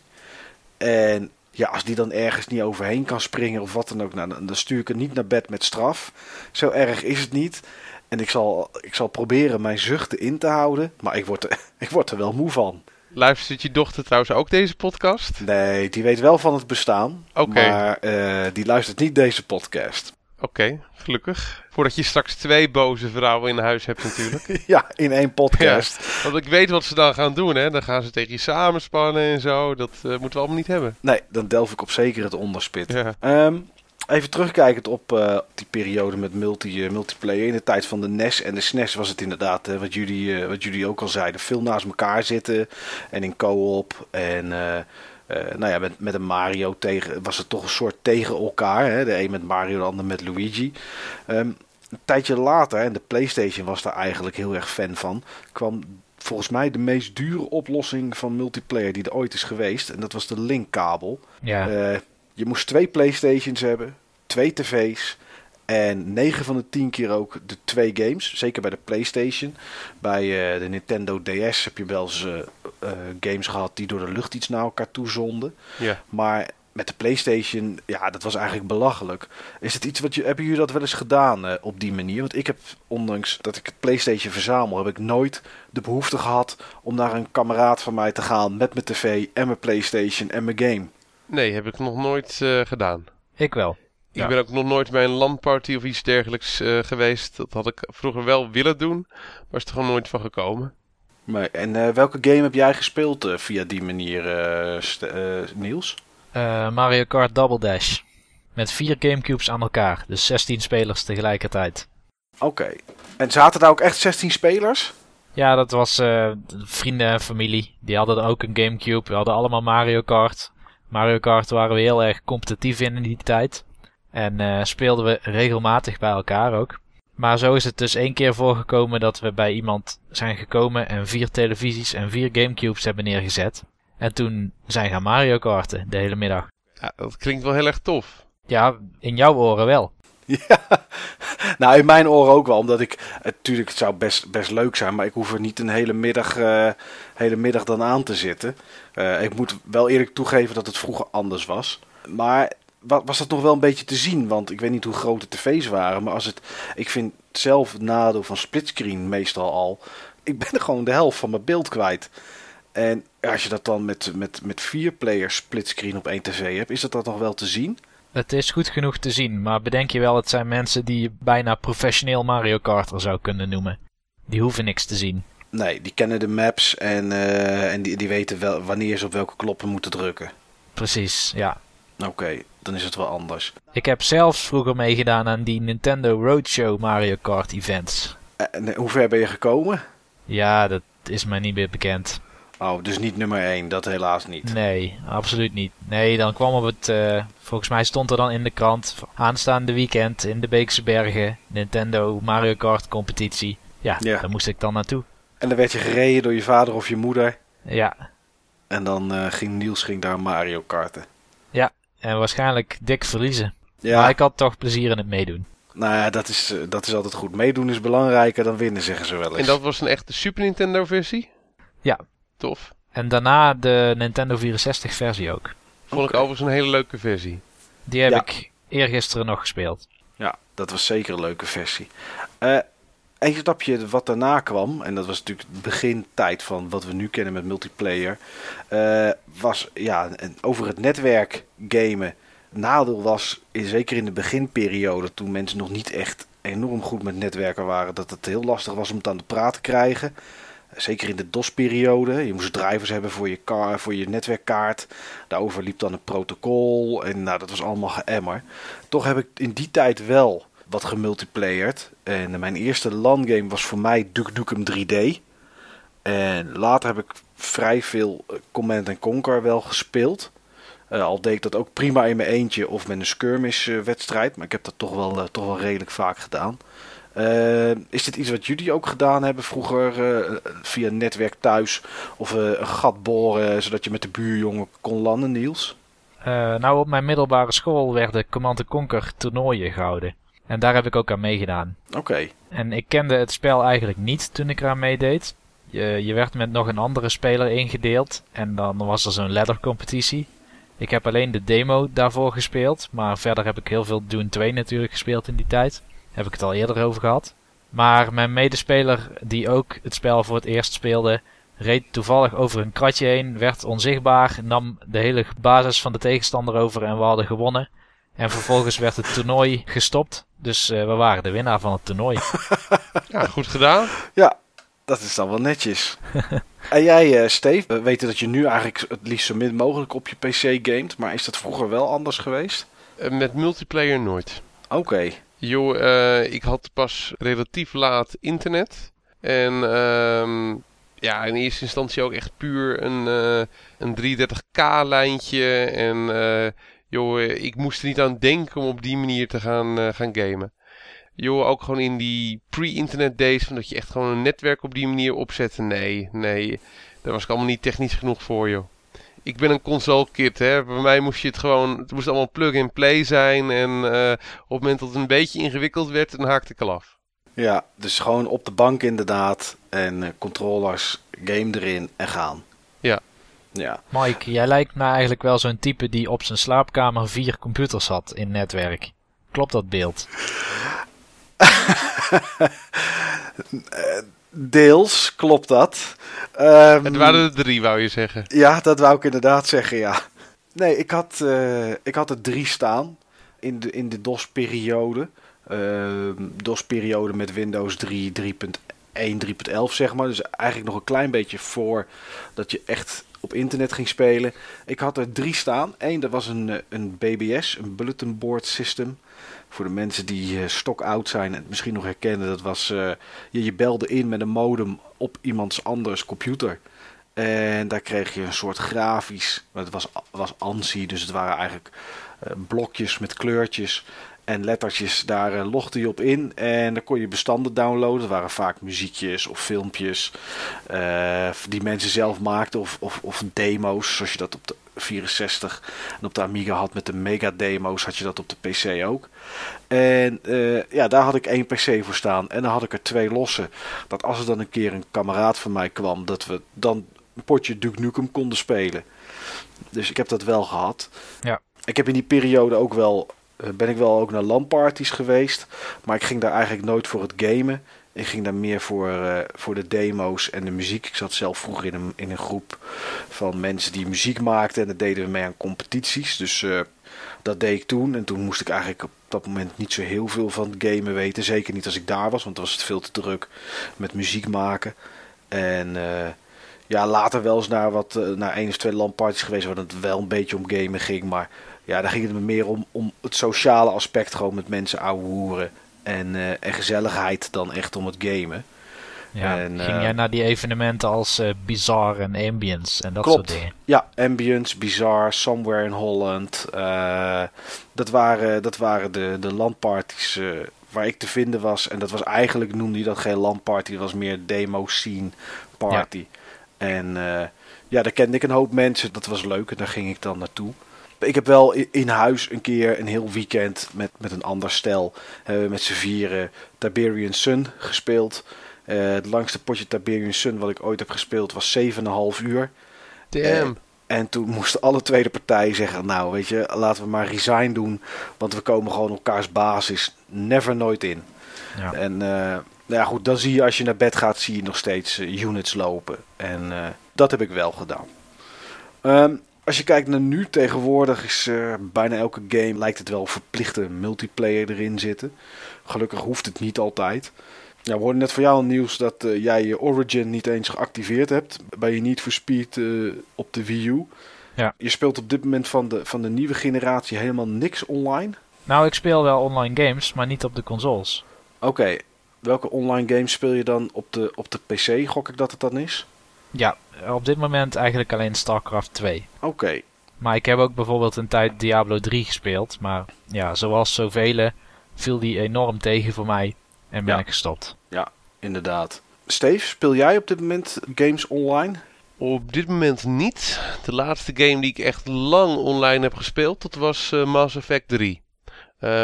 En ja, als die dan ergens niet overheen kan springen of wat dan ook. Nou, dan stuur ik het niet naar bed met straf. Zo erg is het niet. En ik zal, ik zal proberen mijn zuchten in te houden. Maar ik word ik word er wel moe van. Luistert je dochter trouwens ook deze podcast? Nee, die weet wel van het bestaan. Oké. Maar uh, die luistert niet deze podcast. Oké, okay, gelukkig. Voordat je straks twee boze vrouwen in huis hebt natuurlijk. ja, in één podcast. Ja, want ik weet wat ze dan gaan doen, hè. Dan gaan ze tegen je samenspannen en zo. Dat uh, moeten we allemaal niet hebben. Nee, dan delf ik op zeker het onderspit. Ja. Um, even terugkijkend op uh, die periode met multi, uh, multiplayer. In de tijd van de NES en de SNES was het inderdaad, wat, jullie, wat jullie ook al zeiden, veel naast elkaar zitten. En in co-op en... Nou ja, met, met een Mario tegen, was het toch een soort tegen elkaar. Hè? De een met Mario, de ander met Luigi. Um, een tijdje later, en de PlayStation was daar eigenlijk heel erg fan van, kwam volgens mij de meest dure oplossing van multiplayer die er ooit is geweest. En dat was de linkkabel. Ja. Je moest twee PlayStations hebben, twee tv's. En 9 van de 10 keer ook de twee games. Zeker bij de PlayStation. Bij uh, de Nintendo DS heb je wel eens uh, uh, games gehad die door de lucht iets naar elkaar toe zonden. Ja. Maar met de PlayStation, ja, dat was eigenlijk belachelijk. Is het iets wat je, hebben jullie dat wel eens gedaan op die manier? Want ik heb, ondanks dat ik het PlayStation verzamel, heb ik nooit de behoefte gehad om naar een kameraad van mij te gaan met mijn tv en mijn PlayStation en mijn game. Nee, heb ik nog nooit gedaan. Ik wel. Ik ja. ben ook nog nooit bij een landparty of iets dergelijks uh, geweest. Dat had ik vroeger wel willen doen, maar is er gewoon nooit van gekomen. Maar, en uh, welke game heb jij gespeeld uh, via die manier, Niels? Mario Kart Double Dash. Met vier Gamecubes aan elkaar, dus 16 spelers tegelijkertijd. Oké. Okay. En zaten daar ook echt 16 spelers? Ja, dat was vrienden en familie. Die hadden ook een Gamecube. We hadden allemaal Mario Kart. Mario Kart waren we heel erg competitief in in die tijd. En uh, speelden we regelmatig bij elkaar ook. Maar zo is het dus één keer voorgekomen dat we bij iemand zijn gekomen en vier televisies en vier Gamecubes hebben neergezet. En toen zijn gaan Mario karten de hele middag. Ja, dat klinkt wel heel erg tof. Ja, in jouw oren wel. Ja, nou in mijn oren ook wel, omdat ik natuurlijk het zou best, best leuk zijn, maar ik hoef er niet een hele middag, eh, hele middag dan aan te zitten. Eh, ik moet wel eerlijk toegeven dat het vroeger anders was. Maar wa- was dat nog wel een beetje te zien? Want ik weet niet hoe groot de tv's waren, maar als het, ik vind zelf het nadeel van splitscreen meestal al. Ik ben er gewoon de helft van mijn beeld kwijt. En als je dat dan met, met, met vier players splitscreen op één tv hebt, is dat dan nog wel te zien? Het is goed genoeg te zien, maar bedenk je wel, het zijn mensen die je bijna professioneel Mario Karter zou kunnen noemen. Die hoeven niks te zien. Nee, die kennen de maps en, eh, en die, die weten wel wanneer ze op welke knoppen moeten drukken. Precies, ja. Oké, dan is het wel anders. Ik heb zelfs vroeger meegedaan aan die Nintendo Roadshow Mario Kart events. En hoe ver ben je gekomen? Ja, dat is mij niet meer bekend. Oh, dus niet nummer 1, dat helaas niet. Nee, absoluut niet. Nee, dan kwam op het. eh, volgens mij stond er dan in de krant. Aanstaande weekend in de Beekse Bergen. Nintendo Mario Kart competitie. Ja, Ja. daar moest ik dan naartoe. En dan werd je gereden door je vader of je moeder. Ja, En dan eh, ging Niels ging daar Mario karten. en waarschijnlijk dik verliezen. Ja, Maar ik had toch plezier in het meedoen. nou ja, dat is, eh, dat is altijd goed. Meedoen is belangrijker dan winnen, zeggen ze wel eens. En dat was een echte Super Nintendo versie? Ja. Tof. En daarna de Nintendo 64 versie ook. Vond ik overigens een hele leuke versie. Die heb Ja. ik eergisteren nog gespeeld. Ja, dat was zeker een leuke versie. Eh een stapje wat daarna kwam, en dat was natuurlijk het begintijd van wat we nu kennen met multiplayer, eh, was ja, over het netwerk gamen. Nadeel was, zeker in de beginperiode, toen mensen nog niet echt enorm goed met netwerken waren, dat het heel lastig was om het aan de praat te krijgen. Zeker in de DOS-periode. Je moest drivers hebben voor je, voor je netwerkkaart. Daarover liep dan een protocol. En nou, dat was allemaal geëmmer. Toch heb ik in die tijd wel wat gemultiplayerd. En mijn eerste LAN-game was voor mij Duke Nukem 3D. En later heb ik vrij veel eh, Command Conquer wel gespeeld. Eh, al deed ik dat ook prima in mijn eentje of met een skirmish-wedstrijd. maar ik heb dat toch wel, eh, toch wel redelijk vaak gedaan. Is dit iets wat jullie ook gedaan hebben vroeger via netwerk thuis? Of een gat boren zodat je met de buurjongen kon landen, Niels? Nou, op mijn middelbare school werden Command Conquer toernooien gehouden. En daar heb ik ook aan meegedaan. Oké. En ik kende het spel eigenlijk niet toen ik eraan meedeed. Je, je werd met nog een andere speler ingedeeld. En dan was er zo'n laddercompetitie. Ik heb alleen de demo daarvoor gespeeld. Maar verder heb ik heel veel Dune 2 natuurlijk gespeeld in die tijd. Heb ik het al eerder over gehad. Maar mijn medespeler die ook het spel voor het eerst speelde... reed toevallig over een kratje heen, werd onzichtbaar... nam de hele basis van de tegenstander over en we hadden gewonnen. En vervolgens werd het toernooi gestopt. Dus eh, we waren de winnaar van het toernooi. Ja, goed gedaan. Ja, dat is dan wel netjes. en jij, eh Steve, we weten dat je nu eigenlijk het liefst zo min mogelijk op je PC gamet. Maar is dat vroeger wel anders geweest? Eh, Met multiplayer nooit. Oké. Joh, eh, ik had pas relatief laat internet. En ehm, ja, in eerste instantie ook echt puur een, eh, een 330k-lijntje. En eh, joh, eh, ik moest er niet aan denken om op die manier te gaan, eh, gaan gamen. Joh, ook gewoon in die pre-internet days, van dat je echt gewoon een netwerk op die manier opzette. Nee, nee, daar was ik allemaal niet technisch genoeg voor, joh. Ik ben een console kid, hè. Bij mij moest je het gewoon, het moest allemaal plug-and-play zijn. En eh, op het moment dat het een beetje ingewikkeld werd, dan haakte ik al af. Ja, dus gewoon op de bank inderdaad. En eh, controllers, game erin en gaan. Ja. Ja. Mike, jij lijkt me eigenlijk wel zo'n type die op zijn slaapkamer vier computers had in netwerk. Klopt dat beeld? Deels klopt dat. Ehm, Het waren er drie, wou je zeggen. Ja, dat wou ik inderdaad zeggen, ja. Nee, ik had, eh, ik had er drie staan in de, in de DOS-periode. Ehm, DOS-periode met Windows 3, 3.1, 3.11 zeg maar. Dus eigenlijk nog een klein beetje voor dat je echt op internet ging spelen. Ik had er drie staan. Eén, dat was een, eh, een BBS, een Bulletin Board System. Voor de mensen die eh stok oud zijn en het misschien nog herkennen. Dat was, eh, je, je belde in met een modem op iemands anders computer. En daar kreeg je een soort grafisch. Het was, was ANSI, dus het waren eigenlijk eh, blokjes met kleurtjes. En lettertjes, daar uh, logde je op in en dan kon je bestanden downloaden. Dat waren vaak muziekjes of filmpjes uh, die mensen zelf maakten of, of, of demo's, zoals je dat op de 64 en op de Amiga had met de mega demo's, had je dat op de PC ook. En uh, ja, daar had ik één PC voor staan en dan had ik er twee losse. Dat als er dan een keer een kameraad van mij kwam, dat we dan een potje Duke Nukem konden spelen. Dus ik heb dat wel gehad. Ja. Ik heb in die periode ook wel ben ik wel ook naar LAN-parties geweest. Maar ik ging daar eigenlijk nooit voor het gamen. Ik ging daar meer voor, uh, voor de demo's en de muziek. Ik zat zelf vroeger in een, in een groep van mensen die muziek maakten. En dat deden we mee aan competities. Dus uh, dat deed ik toen. En toen moest ik eigenlijk op dat moment niet zo heel veel van het gamen weten. Zeker niet als ik daar was, want dan was het veel te druk met muziek maken. En ja, later wel eens naar, wat, naar één of twee LAN-parties geweest waar het wel een beetje om gamen ging. Maar ja, daar ging het me meer om, om het sociale aspect, gewoon met mensen ouwehoeren en, uh, en gezelligheid dan echt om het gamen. Ja, en, ging uh, jij naar die evenementen als uh, Bizarre en Ambience en dat klopt. soort dingen? Ja, Ambience, Bizarre, Somewhere in Holland. dat, waren, dat waren de, de landparties waar ik te vinden was. En dat was eigenlijk, noemde je dat geen landparty, dat was meer demo scene party. Ja. En ja, daar kende ik een hoop mensen, dat was leuk en daar ging ik dan naartoe. Ik heb wel in huis een keer een heel weekend met, met een ander stel. Uh, met z'n vieren Tiberian Sun gespeeld. Uh, het langste potje Tiberian Sun wat ik ooit heb gespeeld was 7,5 uur. Damn. Uh, en toen moesten alle tweede partijen zeggen: Nou, weet je, laten we maar resign doen. Want we komen gewoon elkaars basis never nooit in. Ja. En nou ja, goed, dan zie je als je naar bed gaat, zie je nog steeds units lopen. En dat heb ik wel gedaan. Um, als je kijkt naar nu, tegenwoordig is uh, bijna elke game lijkt het wel verplichte multiplayer erin zitten. Gelukkig hoeft het niet altijd. Ja, we hoorden net van jou nieuws dat uh, jij je Origin niet eens geactiveerd hebt bij je Need for Speed uh, op de Wii U. Ja. Je speelt op dit moment van de, van de nieuwe generatie helemaal niks online? Nou, ik speel wel online games, maar niet op de consoles. Oké, okay. welke online games speel je dan op de, op de PC, gok ik dat het dan is? Ja, op dit moment eigenlijk alleen StarCraft 2. Oké. Okay. Maar ik heb ook bijvoorbeeld een tijd Diablo 3 gespeeld. Maar ja, zoals zoveel viel die enorm tegen voor mij en ben ja. ik gestopt. Ja, inderdaad. Steve, speel jij op dit moment games online? Op dit moment niet. De laatste game die ik echt lang online heb gespeeld, dat was uh, Mass Effect 3. Uh,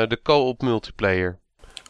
de co-op multiplayer.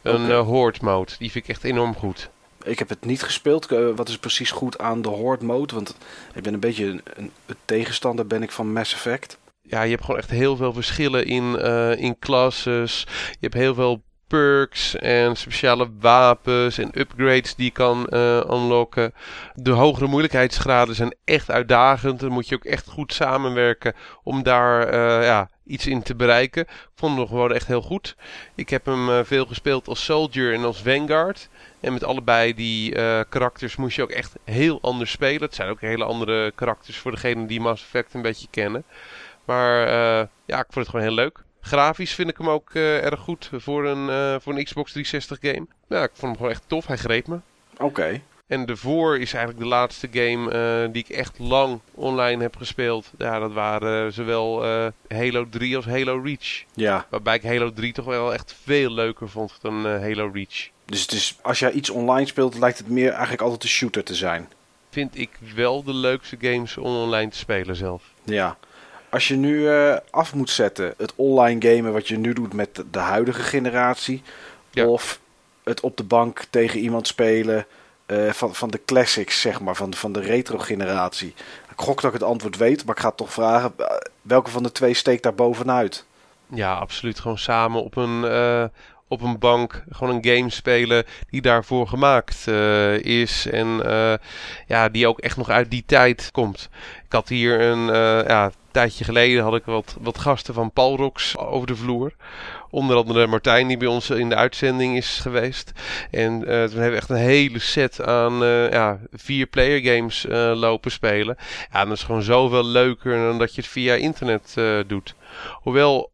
Een uh, horde mode. Die vind ik echt enorm goed. Ik heb het niet gespeeld. Uh, wat is precies goed aan de Horde mode? Want ik ben een beetje een, tegenstander ben ik van Mass Effect. Ja, je hebt gewoon echt heel veel verschillen in, uh, in classes. Je hebt heel veel perks en speciale wapens en upgrades die je kan uh, unlocken. De hogere moeilijkheidsgraden zijn echt uitdagend. Dan moet je ook echt goed samenwerken om daar ja, iets in te bereiken. Ik vond hem gewoon echt heel goed. Ik heb hem veel gespeeld als Soldier en als Vanguard. En met allebei die uh, karakters moest je ook echt heel anders spelen. Het zijn ook hele andere karakters voor degenen die Mass Effect een beetje kennen. Maar uh, ja, ik vond het gewoon heel leuk. Grafisch vind ik hem ook uh, erg goed voor een, voor een Xbox 360 game. Ja, ik vond hem gewoon echt tof. Hij greep me. Oké. Okay. En de voor is eigenlijk de laatste game uh, die ik echt lang online heb gespeeld. Ja, dat waren zowel Halo 3 als Halo Reach. Ja. Waarbij ik Halo 3 toch wel echt veel leuker vond dan Halo Reach. Dus het is, als jij iets online speelt, lijkt het meer eigenlijk altijd een shooter te zijn. Vind ik wel de leukste games om online te spelen zelf. Ja. Als je nu uh, af moet zetten, het online gamen wat je nu doet met de huidige generatie, ja. of het op de bank tegen iemand spelen uh, van, van de classics, zeg maar, van de, van de retro generatie. Ik gok dat ik het antwoord weet, maar ik ga het toch vragen, welke van de twee steekt daar bovenuit? Ja, absoluut. Gewoon samen op een, uh, op een bank gewoon een game spelen die daarvoor gemaakt uh, is. En uh, ja, die ook echt nog uit die tijd komt. Ik had hier een uh, ja, tijdje geleden had ik wat, wat gasten van Palrox over de vloer. Onder andere Martijn, die bij ons in de uitzending is geweest. En uh, toen hebben we echt een hele set aan uh, ja, vier player games lopen spelen. Ja, dat is gewoon zoveel leuker dan dat je het via internet doet. Hoewel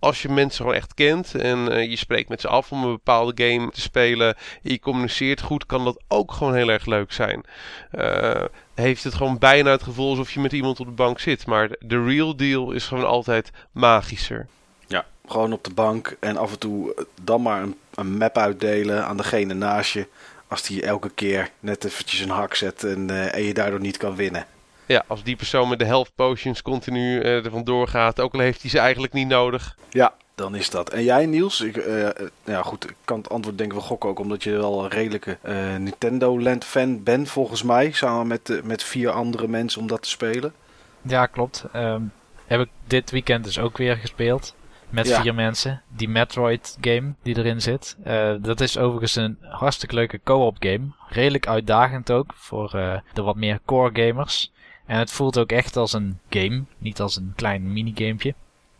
als je mensen gewoon echt kent en uh, je spreekt met ze af om een bepaalde game te spelen, en je communiceert goed, kan dat ook gewoon heel erg leuk zijn. Uh, heeft het gewoon bijna het gevoel alsof je met iemand op de bank zit, maar de real deal is gewoon altijd magischer. Ja, Gewoon op de bank en af en toe dan maar een, een map uitdelen aan degene naast je. Als die elke keer net eventjes een hak zet en, eh, en je daardoor niet kan winnen. Ja, als die persoon met de health potions continu uh, er vandoor gaat, ook al heeft hij ze eigenlijk niet nodig. Ja, dan is dat. En jij Niels? Ik, uh, ja goed, ik kan het antwoord denk ik wel gokken ook, omdat je wel een redelijke Nintendo Land fan bent volgens mij. Samen met, met vier andere mensen om dat te spelen. Ja, klopt. Um, heb ik dit weekend dus ook weer gespeeld. Met vier mensen. Die Metroid game die erin zit. Uh, dat is overigens een hartstikke leuke co-op game. Redelijk uitdagend ook voor uh, de wat meer core gamers. En het voelt ook echt als een game. Niet als een klein minigamepje.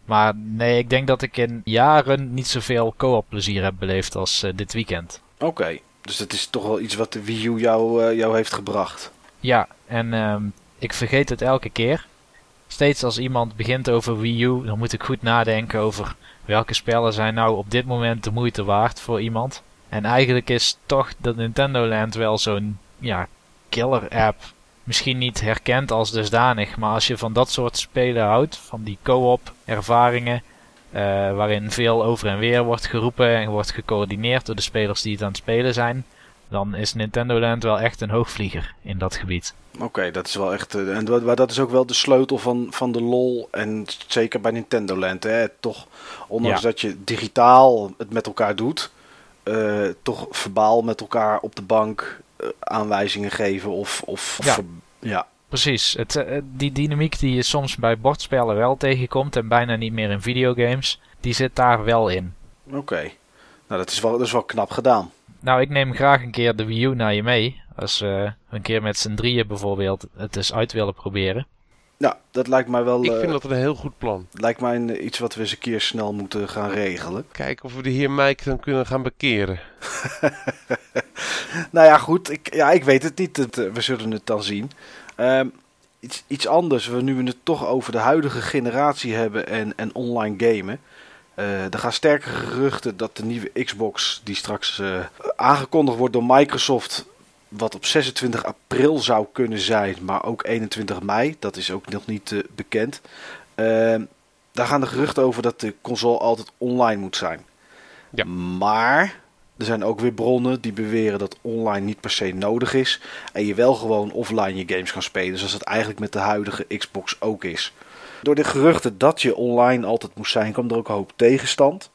Maar nee, ik denk dat ik in jaren niet zoveel co-op plezier heb beleefd als uh, dit weekend. Oké, dus dat is toch wel iets wat de Wii U jou, jou heeft gebracht. Ja, en um, ik vergeet het elke keer steeds als iemand begint over Wii U, dan moet ik goed nadenken over welke spellen zijn nou op dit moment de moeite waard voor iemand. En eigenlijk is toch dat Nintendo Land wel zo'n ja, killer app. Misschien niet herkend als dusdanig, maar als je van dat soort spelen houdt, van die co-op ervaringen, uh, waarin veel over en weer wordt geroepen en wordt gecoördineerd door de spelers die het aan het spelen zijn, dan is Nintendo Land wel echt een hoogvlieger in dat gebied. Oké, dat is wel echt. Uh, en maar dat is ook wel de sleutel van, van de lol. En zeker bij Nintendo Land. Hè, toch, ondanks dat je digitaal het met elkaar doet, uh, toch verbaal met elkaar op de bank aanwijzingen geven. Of, of ja. Ver, ja. Precies. Het, die dynamiek die je soms bij bordspellen wel tegenkomt en bijna niet meer in videogames, die zit daar wel in. Oké. Okay. Nou, dat is, wel, dat is wel knap gedaan. Nou, ik neem graag een keer de Wii U naar je mee. Als we een keer met z'n drieën bijvoorbeeld het eens uit willen proberen. Ja, dat lijkt mij wel... Ik vind uh, dat een heel goed plan. Lijkt mij een, iets wat we eens een keer snel moeten gaan regelen. Kijken of we de heer Mike dan kunnen gaan bekeren. nou ja, goed. Ik, ja, ik weet het niet. Het, we zullen het dan zien. Um, iets, iets anders. We nu we het toch over de huidige generatie hebben en, en online gamen. Uh, er gaan sterke geruchten dat de nieuwe Xbox, die straks uh, aangekondigd wordt door Microsoft, wat op 26 april zou kunnen zijn, maar ook 21 mei, dat is ook nog niet uh, bekend. daar gaan de geruchten over dat de console altijd online moet zijn. Ja. Maar er zijn ook weer bronnen die beweren dat online niet per se nodig is en je wel gewoon offline je games kan spelen, zoals het eigenlijk met de huidige Xbox ook is. Door de geruchten dat je online altijd moest zijn, kwam er ook een hoop tegenstand.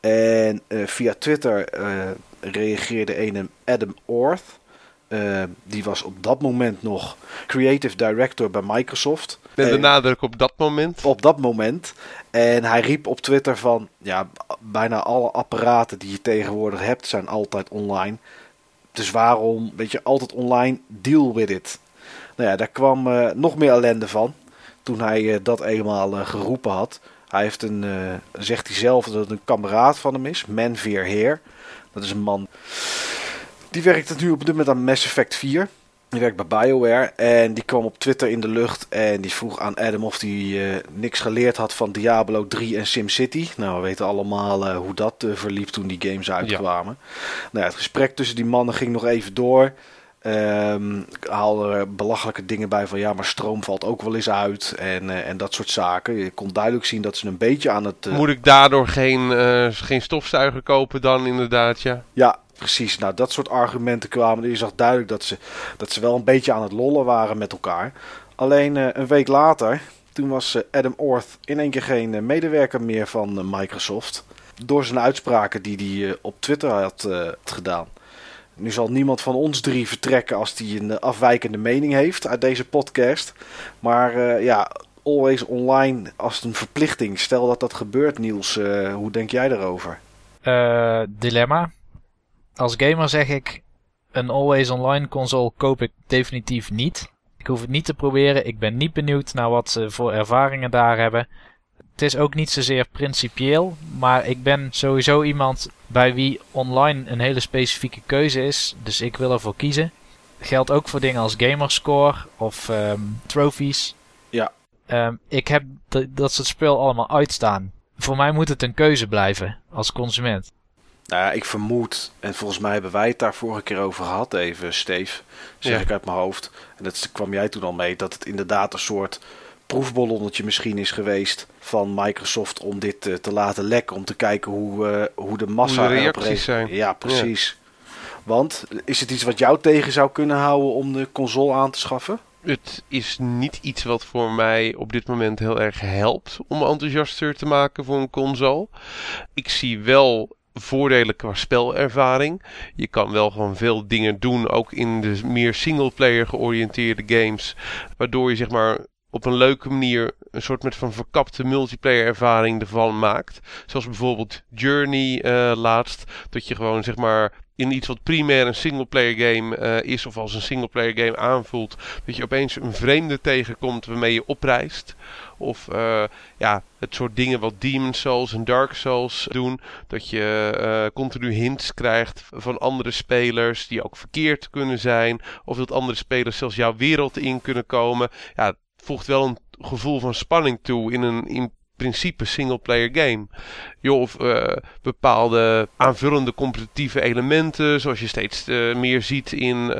En uh, via Twitter uh, reageerde een Adam Orth. Uh, die was op dat moment nog creative director bij Microsoft. Met de nadruk op dat moment. Op dat moment. En hij riep op Twitter van, ja, bijna alle apparaten die je tegenwoordig hebt zijn altijd online. Dus waarom, weet je, altijd online, deal with it. Nou ja, daar kwam uh, nog meer ellende van toen hij uh, dat eenmaal geroepen had. Hij heeft een, zegt hij zelf dat het een kameraad van hem is, Manveer Heer. Dat is een man die werkt nu op dit moment aan Mass Effect 4. Die werkt bij BioWare en die kwam op Twitter in de lucht en die vroeg aan Adam of hij niks geleerd had van Diablo 3 en SimCity. Nou, we weten allemaal hoe dat verliep toen die games uitkwamen. Ja. Nou, het gesprek tussen die mannen ging nog even door. Um, haalde er belachelijke dingen bij van ja, maar stroom valt ook wel eens uit en, uh, en dat soort zaken. Je kon duidelijk zien dat ze een beetje aan het... Uh... Moet ik daardoor geen, uh, geen stofzuiger kopen dan inderdaad, ja? Ja, precies. Nou, dat soort argumenten kwamen. Je zag duidelijk dat ze, dat ze wel een beetje aan het lollen waren met elkaar. Alleen een week later, toen was Adam Orth in één keer geen medewerker meer van Microsoft. Door zijn uitspraken die hij op Twitter had gedaan. Nu zal niemand van ons drie vertrekken als hij een afwijkende mening heeft uit deze podcast. Maar ja, always online als een verplichting. Stel dat dat gebeurt, Niels. Hoe denk jij daarover? Dilemma. Als gamer zeg ik: een always online console koop ik definitief niet. Ik hoef het niet te proberen. Ik ben niet benieuwd naar wat ze voor ervaringen daar hebben. Het is ook niet zozeer principieel, maar ik ben sowieso iemand bij wie online een hele specifieke keuze is. Dus ik wil ervoor kiezen. Geldt ook voor dingen als gamerscore of um, trophies. Ja. Um, ik heb dat soort spul allemaal uitstaan. Voor mij moet het een keuze blijven als consument. Nou ja, ik vermoed, en volgens mij hebben wij het daar vorige keer over gehad, even Steve, zeg ja. ik uit mijn hoofd. En dat kwam jij toen al mee, dat het inderdaad een soort proefballonnetje misschien is geweest van Microsoft om dit te laten lekken. Om te kijken hoe, hoe de massa hoe de reacties zijn. Ja, precies. Want is het iets wat jou tegen zou kunnen houden om de console aan te schaffen? Het is niet iets wat voor mij op dit moment heel erg helpt om enthousiaster te maken voor een console. Ik zie wel voordelen qua spelervaring. Je kan wel gewoon veel dingen doen, ook in de meer singleplayer georiënteerde games. Waardoor je zeg maar op een leuke manier een soort met van verkapte multiplayer ervaring ervan maakt. Zoals bijvoorbeeld Journey uh, laatst. Dat je gewoon zeg maar in iets wat primair een singleplayer game uh, is of als een singleplayer game aanvoelt, dat je opeens een vreemde tegenkomt waarmee je opreist. Of uh, ja, het soort dingen wat Demon Souls en Dark Souls doen. Dat je uh, continu hints krijgt van andere spelers die ook verkeerd kunnen zijn. Of dat andere spelers zelfs jouw wereld in kunnen komen. Ja, het voegt wel een gevoel van spanning toe in een in principe single-player game. Joh, of uh, bepaalde aanvullende competitieve elementen, zoals je steeds meer ziet in,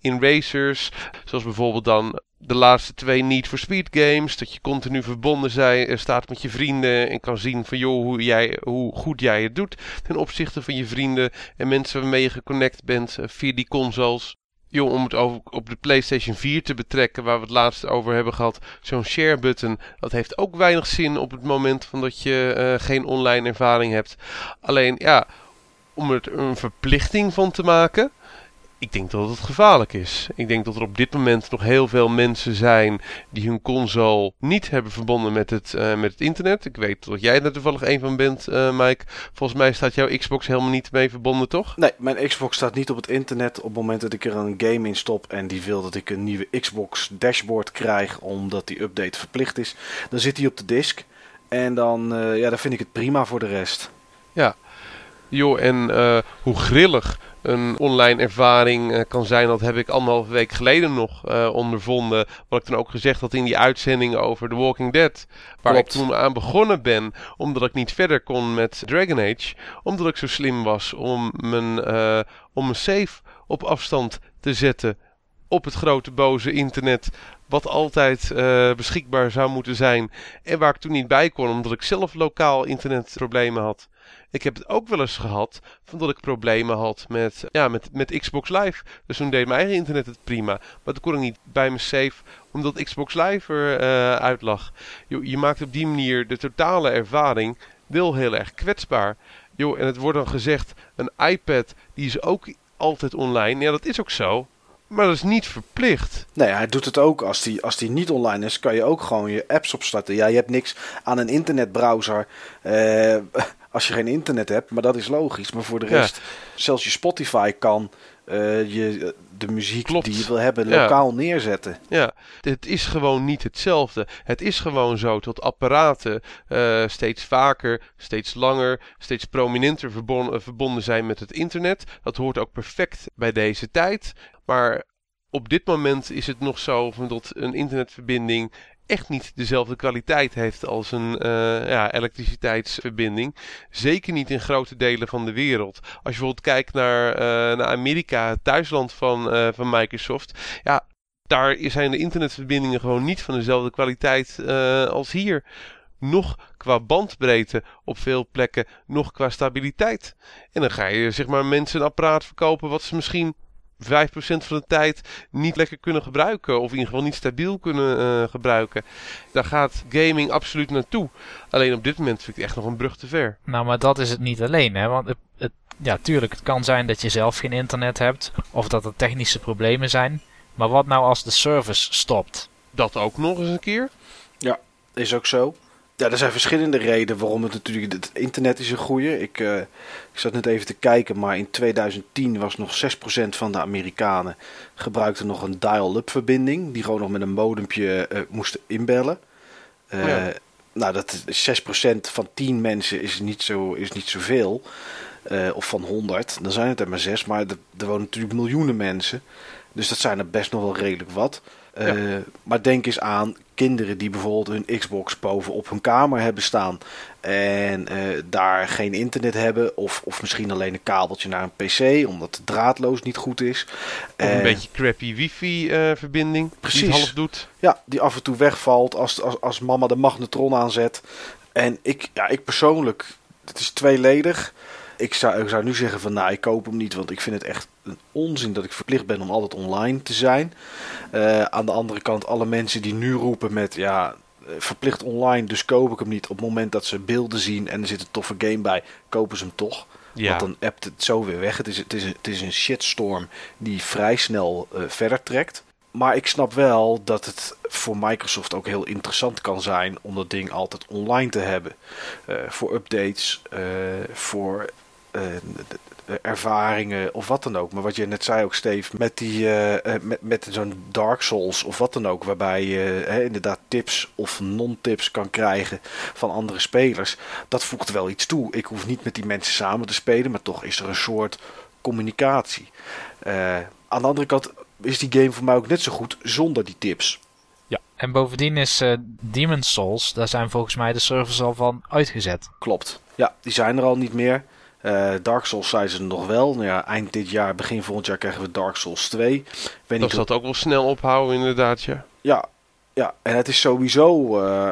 in racers. Zoals bijvoorbeeld dan de laatste twee Need for Speed games. Dat je continu verbonden zijn, staat met je vrienden en kan zien van joh, hoe, jij, hoe goed jij het doet ten opzichte van je vrienden en mensen waarmee je geconnect bent via die consoles. Joh, om het over, op de PlayStation 4 te betrekken, waar we het laatst over hebben gehad, zo'n share button, dat heeft ook weinig zin op het moment van dat je uh, geen online ervaring hebt. Alleen ja, om er een verplichting van te maken, ik denk dat het gevaarlijk is. Ik denk dat er op dit moment nog heel veel mensen zijn die hun console niet hebben verbonden met het, uh, met het internet. Ik weet dat jij er toevallig een van bent, uh, Mike. Volgens mij staat jouw Xbox helemaal niet mee verbonden, toch? Nee, mijn Xbox staat niet op het internet op het moment dat ik er een game in stop en die wil dat ik een nieuwe Xbox dashboard krijg omdat die update verplicht is. Dan zit hij op de disk en dan, uh, ja, dan vind ik het prima voor de rest. Ja, joh, en hoe grillig een online ervaring uh, kan zijn. Dat heb ik anderhalve week geleden nog uh, ondervonden. Wat ik dan ook gezegd had in die uitzending over The Walking Dead. Waar Klopt. ik toen aan begonnen ben. Omdat ik niet verder kon met Dragon Age. Omdat ik zo slim was om mijn, uh, om mijn save op afstand te zetten. Op het grote boze internet. Wat altijd beschikbaar zou moeten zijn. En waar ik toen niet bij kon. Omdat ik zelf lokaal internetproblemen had. Ik heb het ook wel eens gehad van dat ik problemen had met, ja, met, met Xbox Live. Dus toen deed mijn eigen internet het prima. Maar toen kon ik niet bij me save omdat Xbox Live er uit lag. Je, je maakt op die manier de totale ervaring wel heel erg kwetsbaar. Jo, en het wordt dan gezegd, een iPad die is ook altijd online. Ja, dat is ook zo. Maar dat is niet verplicht. Nee, hij doet het ook. Als die, als die niet online is, kan je ook gewoon je apps opstarten. Ja, je hebt niks aan een internetbrowser. Uh, als je geen internet hebt, maar dat is logisch. Maar voor de rest, zelfs je Spotify kan uh, je de muziek Klopt. die je wil hebben lokaal neerzetten. Ja, het is gewoon niet hetzelfde. Het is gewoon zo dat apparaten uh, steeds vaker, steeds langer, steeds prominenter verbonden, verbonden zijn met het internet. Dat hoort ook perfect bij deze tijd. Maar op dit moment is het nog zo dat een internetverbinding echt niet dezelfde kwaliteit heeft als een uh, ja, elektriciteitsverbinding. Zeker niet in grote delen van de wereld. Als je bijvoorbeeld kijkt naar, uh, naar Amerika, het thuisland van, uh, van Microsoft. Ja, daar zijn de internetverbindingen gewoon niet van dezelfde kwaliteit als hier. Nog qua bandbreedte op veel plekken, nog qua stabiliteit. En dan ga je zeg maar mensen een apparaat verkopen wat ze misschien 5% van de tijd niet lekker kunnen gebruiken. Of in ieder geval niet stabiel kunnen uh, gebruiken. Daar gaat gaming absoluut naartoe. Alleen op dit moment vind ik het echt nog een brug te ver. Nou, maar dat is het niet alleen. Hè? Want het, het, ja, tuurlijk, het kan zijn dat je zelf geen internet hebt. Of dat er technische problemen zijn. Maar wat nou als de service stopt? Dat ook nog eens een keer? Ja, is ook zo. Ja, er zijn verschillende redenen waarom het natuurlijk... Het internet is een goede. Ik, uh, ik zat net even te kijken, maar in 2010 was nog 6% van de Amerikanen... gebruikte nog een dial-up verbinding. Die gewoon nog met een modempje uh, moesten inbellen. Uh, ja. Nou, dat 6% van 10 mensen is niet, zo, is niet zoveel. eh, of van 100, dan zijn het er maar zes. Maar er, er wonen natuurlijk miljoenen mensen. Dus dat zijn er best nog wel redelijk wat. Eh, maar denk eens aan kinderen die bijvoorbeeld hun Xbox boven op hun kamer hebben staan. En eh, daar geen internet hebben. Of, of misschien alleen een kabeltje naar een PC. Omdat het draadloos niet goed is. Of een Eh, beetje crappy wifi-verbinding. die precies. het half doet. Ja, die af en toe wegvalt als, als, als mama de magnetron aanzet. En ik, ja, ik persoonlijk, het is tweeledig. Ik zou, ik zou nu zeggen van nou, ik koop hem niet, want ik vind het echt een onzin dat ik verplicht ben om altijd online te zijn. Eh, aan de andere kant, alle mensen die nu roepen met ja, eh, verplicht online, dus koop ik hem niet. Op het moment dat ze beelden zien en er zit een toffe game bij, kopen ze hem toch. Ja. Want dan appt het zo weer weg. Het is, het is, een, het is een shitstorm die vrij snel eh, verder trekt. Maar ik snap wel dat het voor Microsoft ook heel interessant kan zijn om dat ding altijd online te hebben. Voor updates, voor ervaringen of wat dan ook. Maar wat je net zei ook, Steve, met, die, eh, eh, met, met zo'n Dark Souls of wat dan ook, waarbij je inderdaad tips of non-tips kan krijgen van andere spelers. Dat voegt wel iets toe. Ik hoef niet met die mensen samen te spelen, maar toch is er een soort communicatie. Eh, aan de andere kant is die game voor mij ook net zo goed zonder die tips. Ja. En bovendien is eh Demon's Souls, daar zijn volgens mij de servers al van uitgezet. Klopt. Ja, die zijn er al niet meer. Eh, Dark Souls zijn ze nog wel. Nou ja, eind dit jaar, begin volgend jaar krijgen we Dark Souls 2. Ik weet Dat het ook wel snel ophouden, inderdaad. Ja. Ja, ja, en het is sowieso, eh,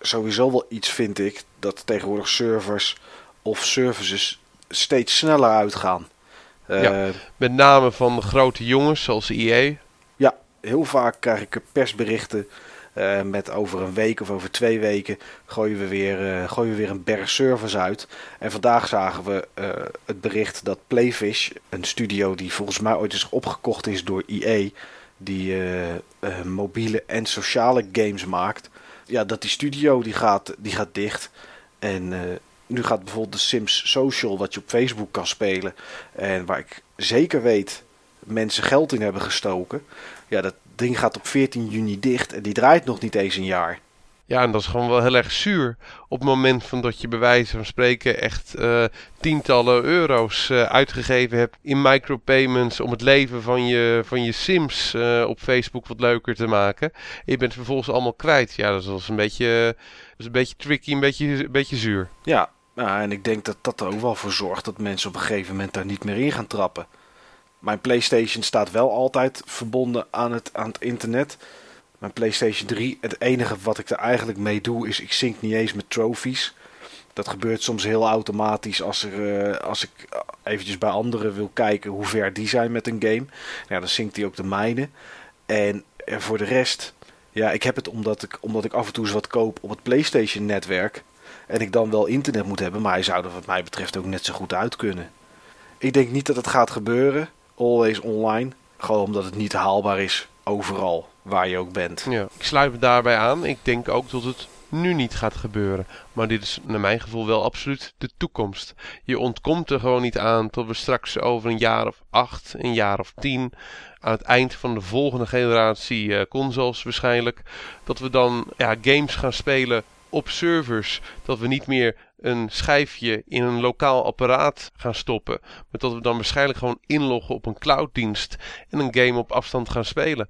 sowieso wel iets, vind ik, dat tegenwoordig servers of services steeds sneller uitgaan. Eh, Ja. Met name van de grote jongens zoals EA. Ja, heel vaak krijg ik persberichten eh, met over een week of over twee weken gooien we weer, eh, gooien we weer een berg servers uit. En vandaag zagen we eh, het bericht dat Playfish, een studio die volgens mij ooit eens opgekocht is door EA, die mobiele en sociale games maakt, ja, dat die studio die gaat, die gaat dicht. En nu gaat bijvoorbeeld de Sims Social, wat je op Facebook kan spelen, en waar ik zeker weet mensen geld in hebben gestoken. Ja, dat ding gaat op 14 juni dicht en die draait nog niet eens een jaar. Ja, en dat is gewoon wel heel erg zuur. Op het moment van dat je bij wijze van spreken echt eh, tientallen euro's eh, uitgegeven hebt in micropayments om het leven van je, van je Sims eh, op Facebook wat leuker te maken. En je bent het vervolgens allemaal kwijt. Ja, dat is een beetje, dat is een beetje tricky, een beetje, een beetje zuur. Ja, nou, en ik denk dat dat er ook wel voor zorgt dat mensen op een gegeven moment daar niet meer in gaan trappen. Mijn PlayStation staat wel altijd verbonden aan het, aan het internet. Mijn PlayStation 3, het enige wat ik er eigenlijk mee doe, is ik sync niet eens met trophies. Dat gebeurt soms heel automatisch als, er, eh, als ik eventjes bij anderen wil kijken hoe ver die zijn met een game. Ja, dan synct hij ook de mijne. En eh, voor de rest, ja, ik heb het omdat ik, omdat ik af en toe eens wat koop op het PlayStation netwerk. En ik dan wel internet moet hebben, maar hij zou er wat mij betreft ook net zo goed uit kunnen. Ik denk niet dat het gaat gebeuren, always online. Gewoon omdat het niet haalbaar is overal waar je ook bent. Ja, ik sluit me daarbij aan. Ik denk ook dat het nu niet gaat gebeuren. Maar dit is naar mijn gevoel wel absoluut de toekomst. Je ontkomt er gewoon niet aan tot we straks over een jaar of acht, een jaar of tien, aan het eind van de volgende generatie eh, consoles waarschijnlijk, dat we dan ja, games gaan spelen op servers. Dat we niet meer een schijfje in een lokaal apparaat gaan stoppen. Maar dat we dan waarschijnlijk gewoon inloggen op een clouddienst en een game op afstand gaan spelen.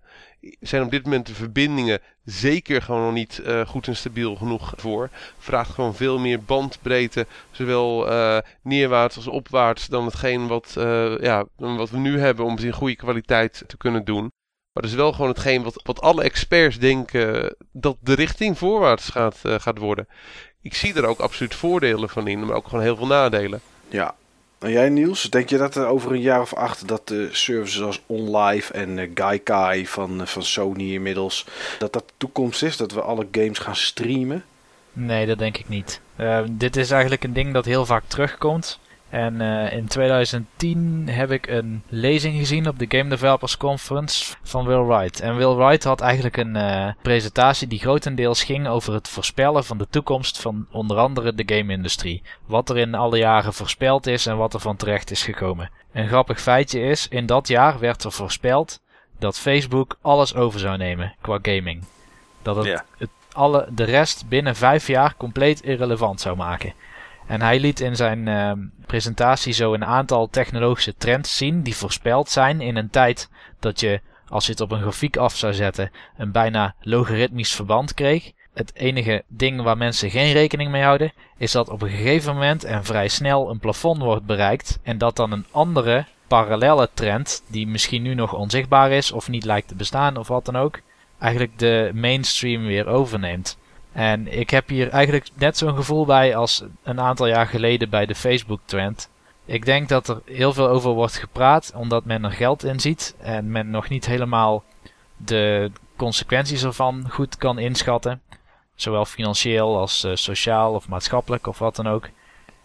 Zijn op dit moment de verbindingen zeker gewoon nog niet eh, goed en stabiel genoeg voor. Vraagt gewoon veel meer bandbreedte, zowel eh, neerwaarts als opwaarts, dan hetgeen wat, eh, ja, wat we nu hebben om het in goede kwaliteit te kunnen doen. Maar dat is wel gewoon hetgeen wat, wat alle experts denken dat de richting voorwaarts gaat, eh, gaat worden. Ik zie er ook absoluut voordelen van in, maar ook gewoon heel veel nadelen. Ja. En jij Niels, denk je dat er over een jaar of acht dat de services als OnLive en eh, Gaikai van, eh, van Sony inmiddels, dat dat de toekomst is? Dat we alle games gaan streamen? Nee, dat denk ik niet. Eh, dit is eigenlijk een ding dat heel vaak terugkomt. En eh, in 2010 heb ik een lezing gezien op de Game Developers Conference van Will Wright. En Will Wright had eigenlijk een eh, presentatie die grotendeels ging over het voorspellen van de toekomst van onder andere de game-industrie. Wat er in alle jaren voorspeld is en wat er van terecht is gekomen. Een grappig feitje is, in dat jaar werd er voorspeld dat Facebook alles over zou nemen qua gaming. Dat het het alle, de rest binnen vijf jaar compleet irrelevant zou maken. En hij liet in zijn uh, presentatie zo een aantal technologische trends zien die voorspeld zijn in een tijd dat je, als je het op een grafiek af zou zetten, een bijna logaritmisch verband kreeg. Het enige ding waar mensen geen rekening mee houden, is dat op een gegeven moment en vrij snel een plafond wordt bereikt en dat dan een andere parallelle trend, die misschien nu nog onzichtbaar is of niet lijkt te bestaan of wat dan ook, eigenlijk de mainstream weer overneemt. En ik heb hier eigenlijk net zo'n gevoel bij als een aantal jaar geleden bij de Facebook trend. Ik denk dat er heel veel over wordt gepraat omdat men er geld in ziet en men nog niet helemaal de consequenties ervan goed kan inschatten. Zowel financieel als uh, sociaal of maatschappelijk of wat dan ook.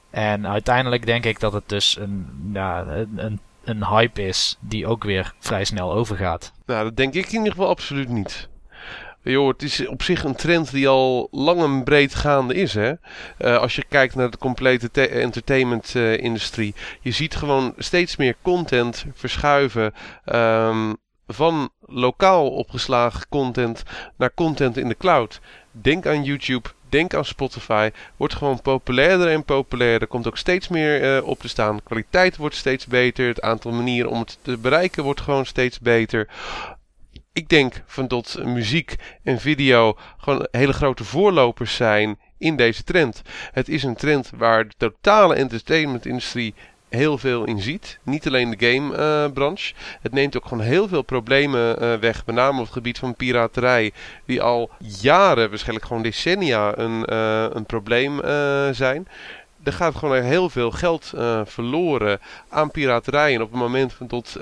En uiteindelijk denk ik dat het dus een, een, een hype is die ook weer vrij snel overgaat. Nou, dat denk ik in ieder geval absoluut niet. Joh, het is op zich een trend die al lang en breed gaande is. Hè? Uh, als je kijkt naar de complete entertainment-industrie. Uh, je ziet gewoon steeds meer content verschuiven. Um, van lokaal opgeslagen content naar content in de cloud. Denk aan YouTube, denk aan Spotify. Wordt gewoon populairder en populairder. Komt ook steeds meer uh, op te staan. kwaliteit wordt steeds beter. Het aantal manieren om het te bereiken wordt gewoon steeds beter ik denk van dat muziek en video gewoon hele grote voorlopers zijn in deze trend. Het is een trend waar de totale entertainmentindustrie heel veel in ziet. Niet alleen de gamebranche. Uh, het neemt ook gewoon heel veel problemen uh, weg. Met name op het gebied van piraterij. Die al jaren, waarschijnlijk gewoon decennia, een, uh, een probleem zijn. Er gaat gewoon heel veel geld verloren aan piraterij. En op het moment van tot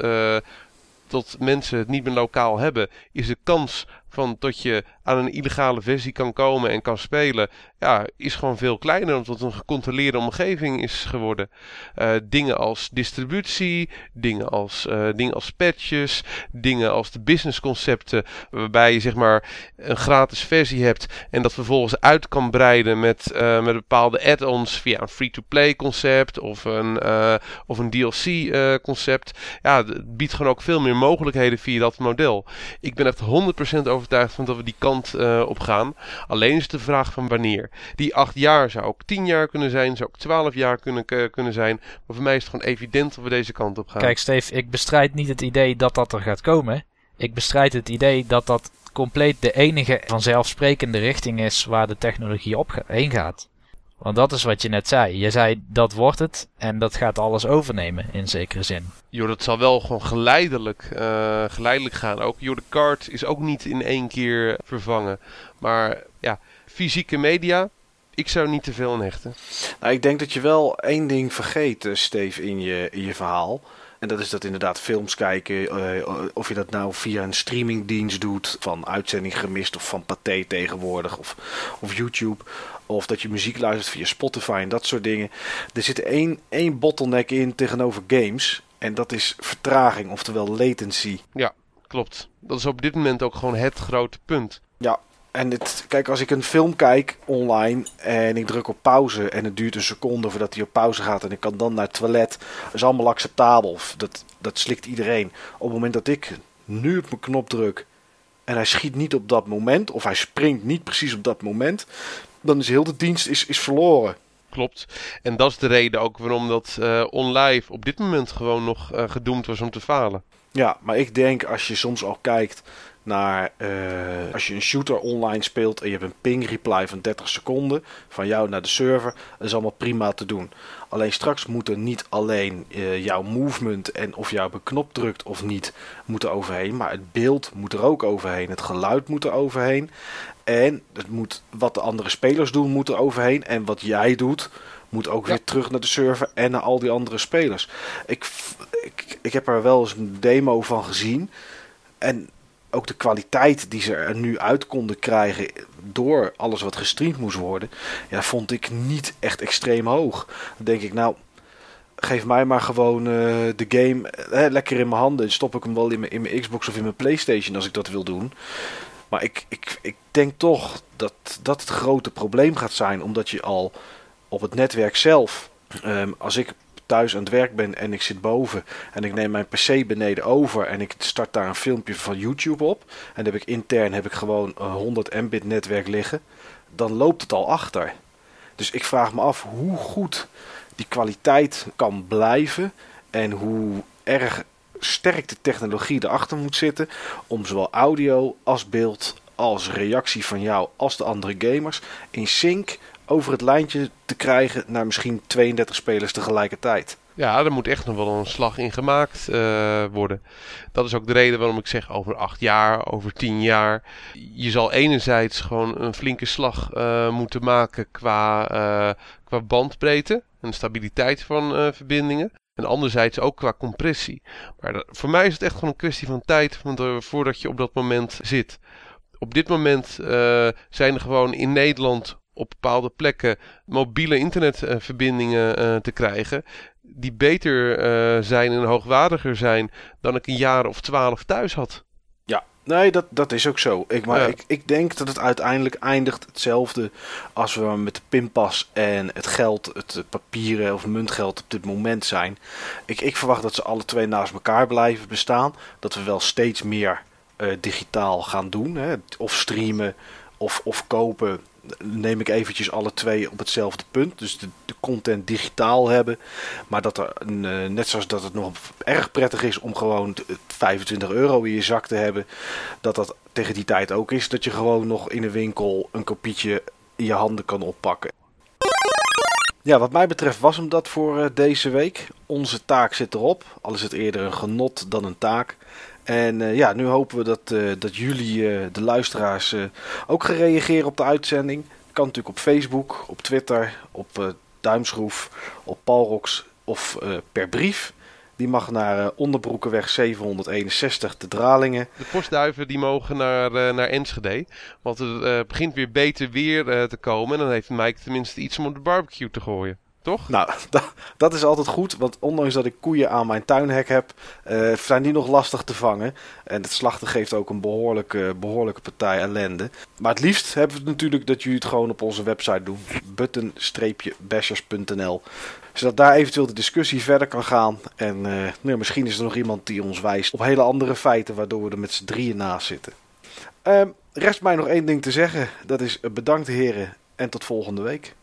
dat mensen het niet meer lokaal hebben, is de kans van dat je aan een illegale versie kan komen en kan spelen, ja, is gewoon veel kleiner omdat het een gecontroleerde omgeving is geworden. Uh, dingen als distributie, dingen als, uh, dingen als patches, dingen als de businessconcepten, waarbij je zeg maar een gratis versie hebt en dat vervolgens uit kan breiden met, uh, met bepaalde add-ons via een free-to-play concept of een, of een DLC concept. Ja, het biedt gewoon ook veel meer mogelijkheden via dat model. Ik ben echt 100% overtuigd van dat we die kant op gaan. Alleen is de vraag van wanneer. Die acht jaar zou ook tien jaar kunnen zijn, zou ook twaalf jaar kunnen, kunnen zijn. Maar voor mij is het gewoon evident dat we deze kant op gaan. Kijk, Steve, ik bestrijd niet het idee dat dat er gaat komen. Ik bestrijd het idee dat dat compleet de enige vanzelfsprekende richting is waar de technologie op heen gaat. Want dat is wat je net zei. Je zei dat wordt het en dat gaat alles overnemen in zekere zin. Jo, dat zal wel gewoon geleidelijk, uh, geleidelijk gaan. Ook Jo, de kaart is ook niet in één keer vervangen. Maar ja, fysieke media, ik zou niet te veel aan hechten. Nou, ik denk dat je wel één ding vergeet, uh, Steve, in je, in je verhaal. En dat is dat inderdaad films kijken, uh, of je dat nou via een streamingdienst doet, van uitzending gemist of van Pathé tegenwoordig, of, of YouTube. Of dat je muziek luistert via Spotify en dat soort dingen. Er zit één, één bottleneck in tegenover games. En dat is vertraging, oftewel latency. Ja, klopt. Dat is op dit moment ook gewoon het grote punt. Ja, en het, kijk, als ik een film kijk online en ik druk op pauze en het duurt een seconde voordat hij op pauze gaat en ik kan dan naar het toilet, dat is allemaal acceptabel. Dat, dat slikt iedereen. Op het moment dat ik nu op mijn knop druk en hij schiet niet op dat moment of hij springt niet precies op dat moment, dan is heel de dienst is, is verloren. Klopt. En dat is de reden ook waarom dat uh, OnLive op dit moment gewoon nog uh, gedoemd was om te falen. Ja, maar ik denk als je soms al kijkt naar uh, als je een shooter online speelt en je hebt een ping reply van 30 seconden van jou naar de server, dat is allemaal prima te doen. Alleen straks moeten niet alleen uh, jouw movement en of jou beknop drukt of niet moeten overheen, maar het beeld moet er ook overheen, het geluid moet er overheen en het moet, wat de andere spelers doen moet er overheen en wat jij doet moet ook weer terug naar de server en naar al die andere spelers. Ik, ik, ik heb er wel eens een demo van gezien en ook de kwaliteit die ze er nu uit konden krijgen door alles wat gestreamd moest worden, ja, vond ik niet echt extreem hoog. Dan denk ik, nou, geef mij maar gewoon uh, de game eh, lekker in mijn handen en stop ik hem wel in mijn, in mijn Xbox of in mijn PlayStation als ik dat wil doen. Maar ik, ik, ik denk toch dat dat het grote probleem gaat zijn, omdat je al op het netwerk zelf, um, als ik thuis aan het werk ben en ik zit boven en ik neem mijn PC beneden over en ik start daar een filmpje van YouTube op en heb ik intern heb ik gewoon een 100 Mbit netwerk liggen, dan loopt het al achter. Dus ik vraag me af hoe goed die kwaliteit kan blijven en hoe erg sterk de technologie erachter moet zitten om zowel audio als beeld als reactie van jou als de andere gamers in sync over het lijntje te krijgen naar misschien 32 spelers tegelijkertijd. Ja, er moet echt nog wel een slag in gemaakt uh, worden. Dat is ook de reden waarom ik zeg over acht jaar, over tien jaar. Je zal enerzijds gewoon een flinke slag uh, moeten maken qua, uh, qua bandbreedte en stabiliteit van verbindingen. En anderzijds ook qua compressie. Maar voor mij is het echt gewoon een kwestie van tijd voordat je op dat moment zit. Op dit moment zijn er gewoon in Nederland op bepaalde plekken mobiele internetverbindingen uh, te krijgen. Die beter uh, zijn en hoogwaardiger zijn dan ik een jaar of twaalf thuis had. Ja, nee, dat, dat is ook zo. Ik, maar ja. ik, ik denk dat het uiteindelijk eindigt hetzelfde als we met de pinpas en het geld, het papieren of muntgeld op dit moment zijn. Ik, ik verwacht dat ze alle twee naast elkaar blijven bestaan. Dat we wel steeds meer uh, digitaal gaan doen. Hè? Of streamen of, of kopen neem ik eventjes alle twee op hetzelfde punt. Dus de, content digitaal hebben. Maar dat er, uh, net zoals dat het nog erg prettig is om gewoon 25 euro in je zak te hebben. Dat dat tegen die tijd ook is. Dat je gewoon nog in een winkel een kopietje in je handen kan oppakken. Ja, wat mij betreft was hem dat voor uh, deze week. Onze taak zit erop. Al is het eerder een genot dan een taak. En uh, ja, nu hopen we dat, uh, dat jullie, uh, de luisteraars, ook gaan reageren op de uitzending. Kan natuurlijk op Facebook, op Twitter, op Duimschroef, op Palrox of per brief. Die mag naar Onderbroekenweg 761 te Dralingen. De postduiven die mogen naar, naar Enschede. Want het begint weer beter weer te komen. En dan heeft Mike tenminste iets om op de barbecue te gooien. Toch? Nou, dat, dat is altijd goed. Want ondanks dat ik koeien aan mijn tuinhek heb, uh, zijn die nog lastig te vangen. En het slachten geeft ook een behoorlijke, behoorlijke partij ellende. Maar het liefst hebben we natuurlijk dat jullie het gewoon op onze website doen. button-bashers.nl Zodat daar eventueel de discussie verder kan gaan. En uh, nou, misschien is er nog iemand die ons wijst op hele andere feiten, waardoor we er met z'n drieën naast zitten. Uh, rest mij nog één ding te zeggen. Dat is bedankt heren en tot volgende week.